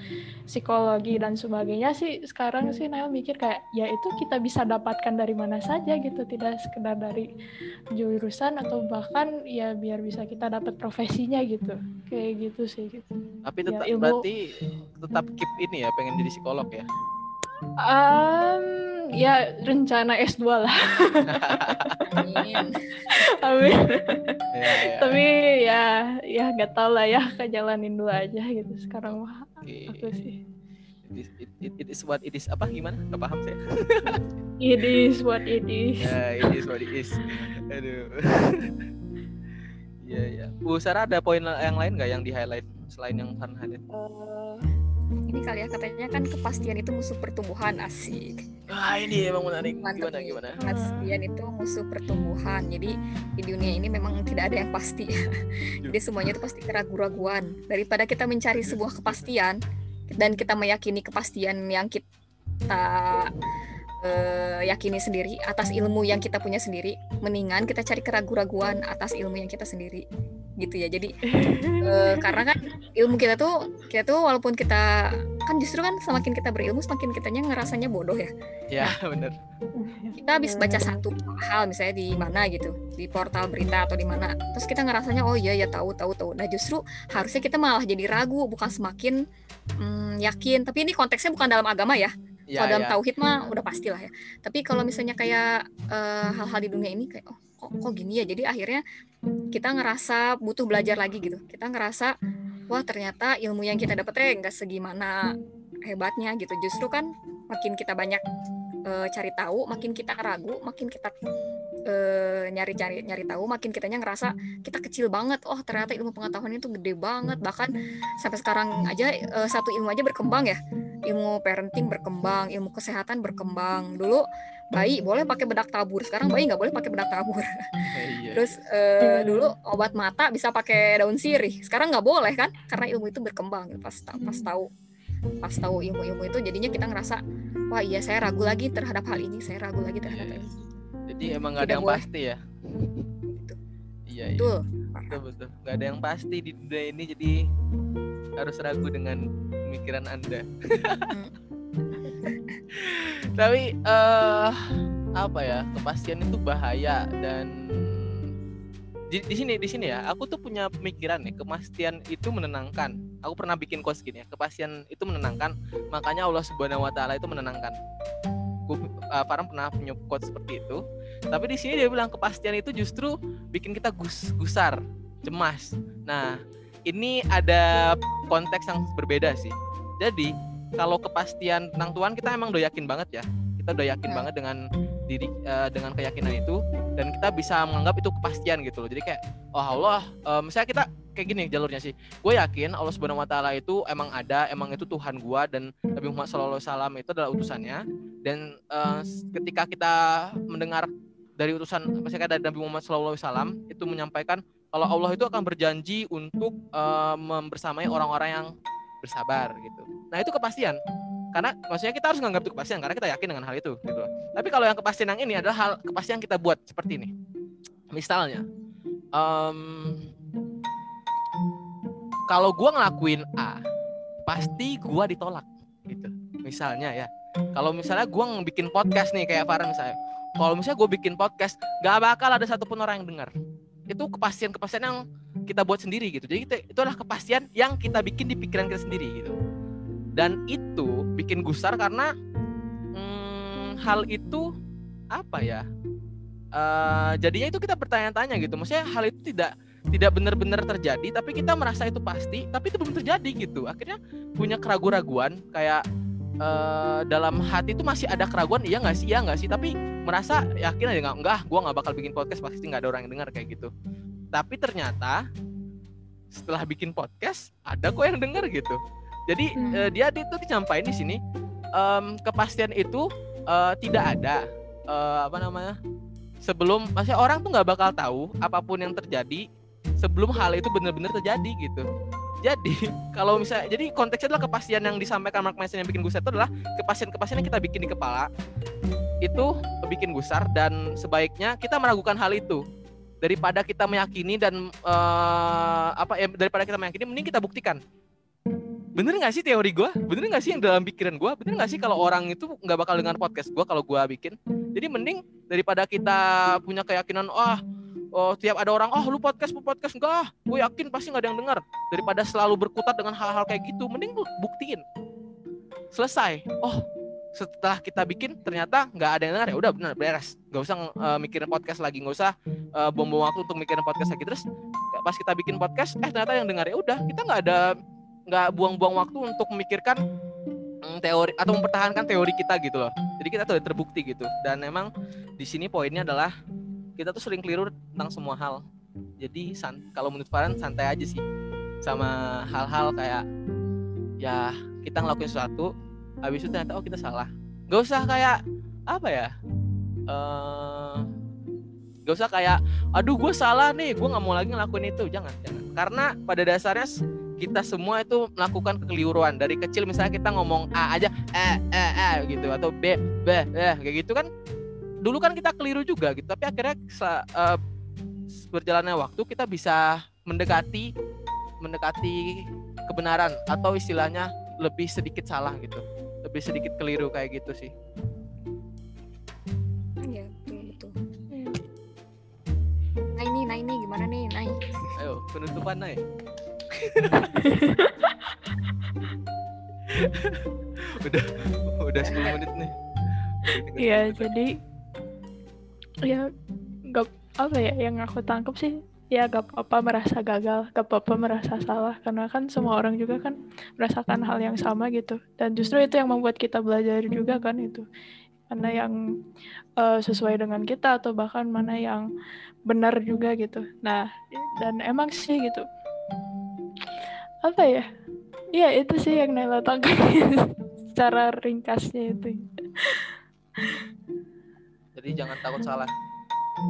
psikologi dan sebagainya sih sekarang sih Nail mikir kayak ya itu kita bisa dapatkan dari mana saja gitu tidak sekedar dari jurusan atau bahkan ya biar bisa kita dapat profesinya gitu. Kayak gitu sih gitu. tapi tetap ya, ilmu... berarti tetap keep ini ya pengen jadi psikolog ya Um, ya rencana S2 lah. Amin. Amin. Ya, ya. Tapi ya ya nggak tahu lah ya kejalanin dulu aja gitu sekarang mah okay. aku sih. It is, it, it, it is what it is apa gimana? Gak paham saya. it is what it is. Ya, it is what it is. Aduh. Iya, ya. Bu Sarah ada poin yang lain nggak yang di highlight selain yang Farhan? Uh, ini kali ya katanya kan kepastian itu musuh pertumbuhan asik Wah ini emang menarik. Mantap Gimana nih. gimana? kepastian itu musuh pertumbuhan jadi di dunia ini memang tidak ada yang pasti jadi semuanya itu pasti keraguan-raguan daripada kita mencari sebuah kepastian dan kita meyakini kepastian yang kita eh, yakini sendiri atas ilmu yang kita punya sendiri mendingan kita cari keraguan-raguan atas ilmu yang kita sendiri gitu ya. Jadi eh, karena kan ilmu kita tuh kita tuh walaupun kita kan justru kan semakin kita berilmu semakin kitanya ngerasanya bodoh ya. Ya benar. kita habis baca satu hal misalnya di mana gitu di portal berita atau di mana terus kita ngerasanya oh iya ya tahu tahu tahu. Nah justru harusnya kita malah jadi ragu bukan semakin mm, yakin. Tapi ini konteksnya bukan dalam agama ya. Ya, kalau dalam ya. tauhid mah udah pastilah ya. Tapi kalau misalnya kayak eh, hal-hal di dunia ini kayak oh kok, kok gini ya? Jadi akhirnya kita ngerasa butuh belajar lagi gitu. Kita ngerasa wah ternyata ilmu yang kita dapetnya nggak segimana hebatnya gitu. Justru kan makin kita banyak eh, cari tahu makin kita ragu makin kita eh, nyari-cari nyari tahu makin kitanya ngerasa kita kecil banget. Oh ternyata ilmu pengetahuan itu gede banget. Bahkan sampai sekarang aja eh, satu ilmu aja berkembang ya. Ilmu parenting berkembang ilmu kesehatan berkembang. Dulu bayi boleh pakai bedak tabur. Sekarang bayi nggak boleh pakai bedak tabur. Iya. terus eh, dulu obat mata bisa pakai daun sirih. Sekarang nggak boleh kan? Karena ilmu itu berkembang. Pas pas tahu pas tahu ilmu-ilmu itu jadinya kita ngerasa wah iya saya ragu lagi terhadap hal ini. Saya ragu lagi terhadap Iya, hal ini. Jadi emang nggak ada yang boleh. pasti ya. gitu. Iya iya. betul. Betul betul. Nggak ada yang pasti di dunia ini jadi harus ragu dengan pemikiran anda. Tapi eh apa ya kepastian itu bahaya dan di, di sini di sini ya aku tuh punya pemikiran nih kepastian itu menenangkan. Aku pernah bikin quotes gini ya kepastian itu menenangkan makanya Allah subhanahu wa taala itu menenangkan. Gu- uh, Farhan pernah punya quotes seperti itu tapi di sini dia bilang kepastian itu justru bikin kita gus gusar cemas. Nah ini ada konteks yang berbeda sih. Jadi kalau kepastian tentang Tuhan kita emang udah yakin banget ya. Kita udah yakin Hmm. banget dengan diri eh, dengan keyakinan itu. Dan kita bisa menganggap itu kepastian gitu loh. Jadi kayak oh Allah eh, misalnya kita kayak gini jalurnya sih. Gue yakin Allah subhanahu wa taala itu emang ada emang itu Tuhan gua dan Nabi Muhammad SAW itu adalah utusannya. Dan eh, ketika kita mendengar dari utusan misalnya dari Nabi Muhammad SAW itu menyampaikan kalau Allah itu akan berjanji untuk eh, membersamai orang-orang yang bersabar gitu nah itu kepastian karena maksudnya kita harus menganggap itu kepastian karena kita yakin dengan hal itu gitu. Tapi kalau yang kepastian yang ini adalah hal kepastian yang kita buat seperti ini. Misalnya, em, kalau gua ngelakuin A, pasti gua ditolak gitu. Misalnya ya, kalau misalnya gua bikin podcast nih kayak Farhan misalnya, kalau misalnya gue bikin podcast, gak bakal ada satupun orang yang dengar. Itu kepastian-kepastian yang kita buat sendiri gitu. Jadi kita, itu adalah kepastian yang kita bikin di pikiran kita sendiri gitu. Dan itu bikin gusar karena hmm, hal itu apa ya? Eh, jadinya itu kita bertanya-tanya gitu. Maksudnya hal itu tidak tidak benar-benar terjadi tapi kita merasa itu pasti tapi itu belum terjadi gitu. Akhirnya punya keraguan-raguan kayak eh, dalam hati itu masih ada keraguan iya nggak sih? Iya nggak sih? Tapi merasa yakin aja nggak enggak gue nggak bakal bikin podcast pasti nggak ada orang yang dengar kayak gitu tapi ternyata setelah bikin podcast ada kok yang denger gitu. Jadi Hmm. eh, dia itu disampaikan di sini em, kepastian itu eh, tidak ada. Eh, apa namanya? Sebelum maksudnya orang tuh nggak bakal tahu apa pun yang terjadi sebelum hal itu benar-benar terjadi gitu. Jadi kalau misalnya jadi konteksnya adalah kepastian yang disampaikan Mark Manson yang bikin gusar itu adalah kepastian-kepastian yang kita bikin di kepala itu bikin gusar dan sebaiknya kita meragukan hal itu daripada kita meyakini dan eh, apa ya daripada kita meyakini mending kita buktikan. Bener nggak sih teori gue bener nggak sih yang dalam pikiran gue bener nggak sih kalau orang itu nggak bakal dengar podcast gue kalau gue bikin? Jadi mending daripada kita punya keyakinan wah oh tiap ada orang oh lu podcast lu podcast. Enggak gue yakin pasti nggak ada yang dengar daripada selalu berkutat dengan hal-hal kayak gitu mending buktiin. Selesai. Oh setelah kita bikin ternyata nggak ada yang dengar ya. Udah benar beres. Nggak usah eh, mikirin podcast lagi. Nggak usah eh, buang-buang waktu untuk mikirin podcast lagi. Terus pas kita bikin podcast eh ternyata yang dengar ya udah. Kita nggak ada nggak buang-buang waktu untuk memikirkan mm, teori atau mempertahankan teori kita gitu loh. Jadi kita tuh terbukti gitu. Dan memang di sini poinnya adalah kita tuh sering keliru tentang semua hal. Jadi san kalau menurut Farhan santai aja sih. Sama hal-hal kayak ya kita ngelakuin sesuatu habis itu ternyata oh kita salah. Nggak usah kayak apa ya eh nggak usah kayak aduh gue salah nih gue nggak mau lagi ngelakuin itu. Jangan jangan. Karena pada dasarnya kita semua itu melakukan kekeliruan. Dari kecil misalnya kita ngomong a aja eh eh eh gitu atau b b eh kayak gitu kan. Dulu kan kita keliru juga gitu tapi akhirnya eh, berjalannya waktu kita bisa mendekati mendekati kebenaran atau istilahnya lebih sedikit salah gitu lebih sedikit keliru kayak gitu sih. Iya, betul betul. Nah ini, nah ini gimana nih, nah ayo penutupan Nay. Udah udah 10 menit nih. Iya, jadi ya gak apa ya yang aku tangkap sih ya gak apa-apa merasa gagal, gak apa-apa merasa salah karena kan semua orang juga kan merasakan hal yang sama gitu dan justru itu yang membuat kita belajar juga kan itu mana yang eh, sesuai dengan kita atau bahkan mana yang benar juga gitu. Nah dan emang sih gitu apa ya? Iya itu sih yang Naila tangkap secara ringkasnya itu. jadi jangan takut salah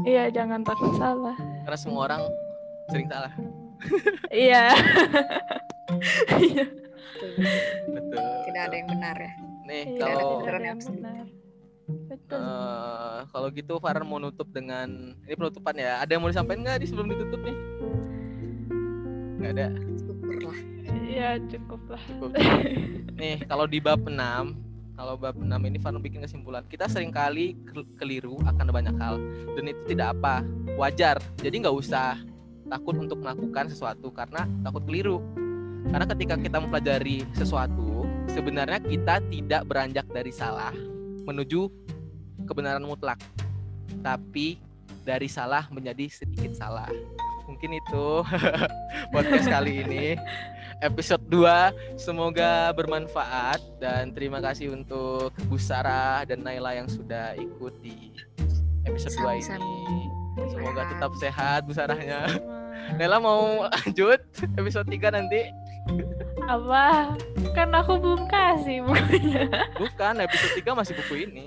Iya, jangan takut salah. karena semua orang sering salah Iya. Iya. betul tidak ada yang benar ya. nih Iya, kalau ada yang benar. Betul. eh, kalau gitu Farhan mau nutup dengan ini penutupan ya ada yang mau disampaikan nggak di sebelum ditutup nih nggak ada Syukurlah. Iya, cukup lah. Cukup. nih kalau di bab 6 kalau bab 6 ini Farhan bikin kesimpulan kita sering kali ke- keliru akan banyak hal dan itu tidak apa wajar. Jadi nggak usah takut untuk melakukan sesuatu karena takut keliru. Karena ketika kita mempelajari sesuatu sebenarnya kita tidak beranjak dari salah menuju kebenaran mutlak tapi dari salah menjadi sedikit salah mungkin itu podcast kali ini episode 2 semoga bermanfaat dan terima kasih untuk Bu Sarah dan Naila yang sudah ikut di episode 2 Sama-sama. ini semoga tetap sehat Bu Sarahnya Naila mau lanjut episode 3 nanti Apa? Kan aku belum kasih bukunya. bukan episode 3 masih buku ini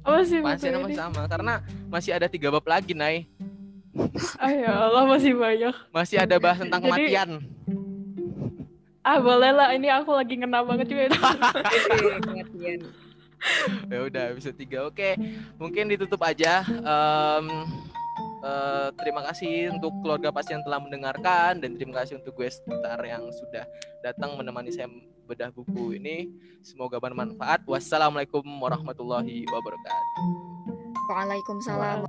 Apa sih buku masih ini? masih sama karena masih ada tiga bab lagi Nay Ah ya Allah masih banyak. masih ada bahas tentang Jadi- kematian. Ah boleh lah, ini aku lagi ngena banget juga kematian. ya udah episode 3 oke mungkin ditutup aja. Em, eh, terima kasih untuk keluarga pasien yang telah mendengarkan dan terima kasih untuk gue Star yang sudah datang menemani saya bedah buku ini. Semoga bermanfaat. Wassalamualaikum warahmatullahi wabarakatuh. Waalaikumsalam.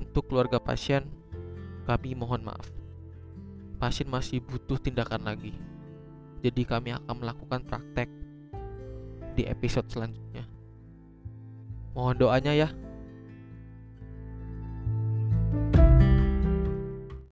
Untuk keluarga pasien, kami mohon maaf. Pasien masih butuh tindakan lagi. Jadi kami akan melakukan praktek di episode selanjutnya. Mohon doanya ya. thank you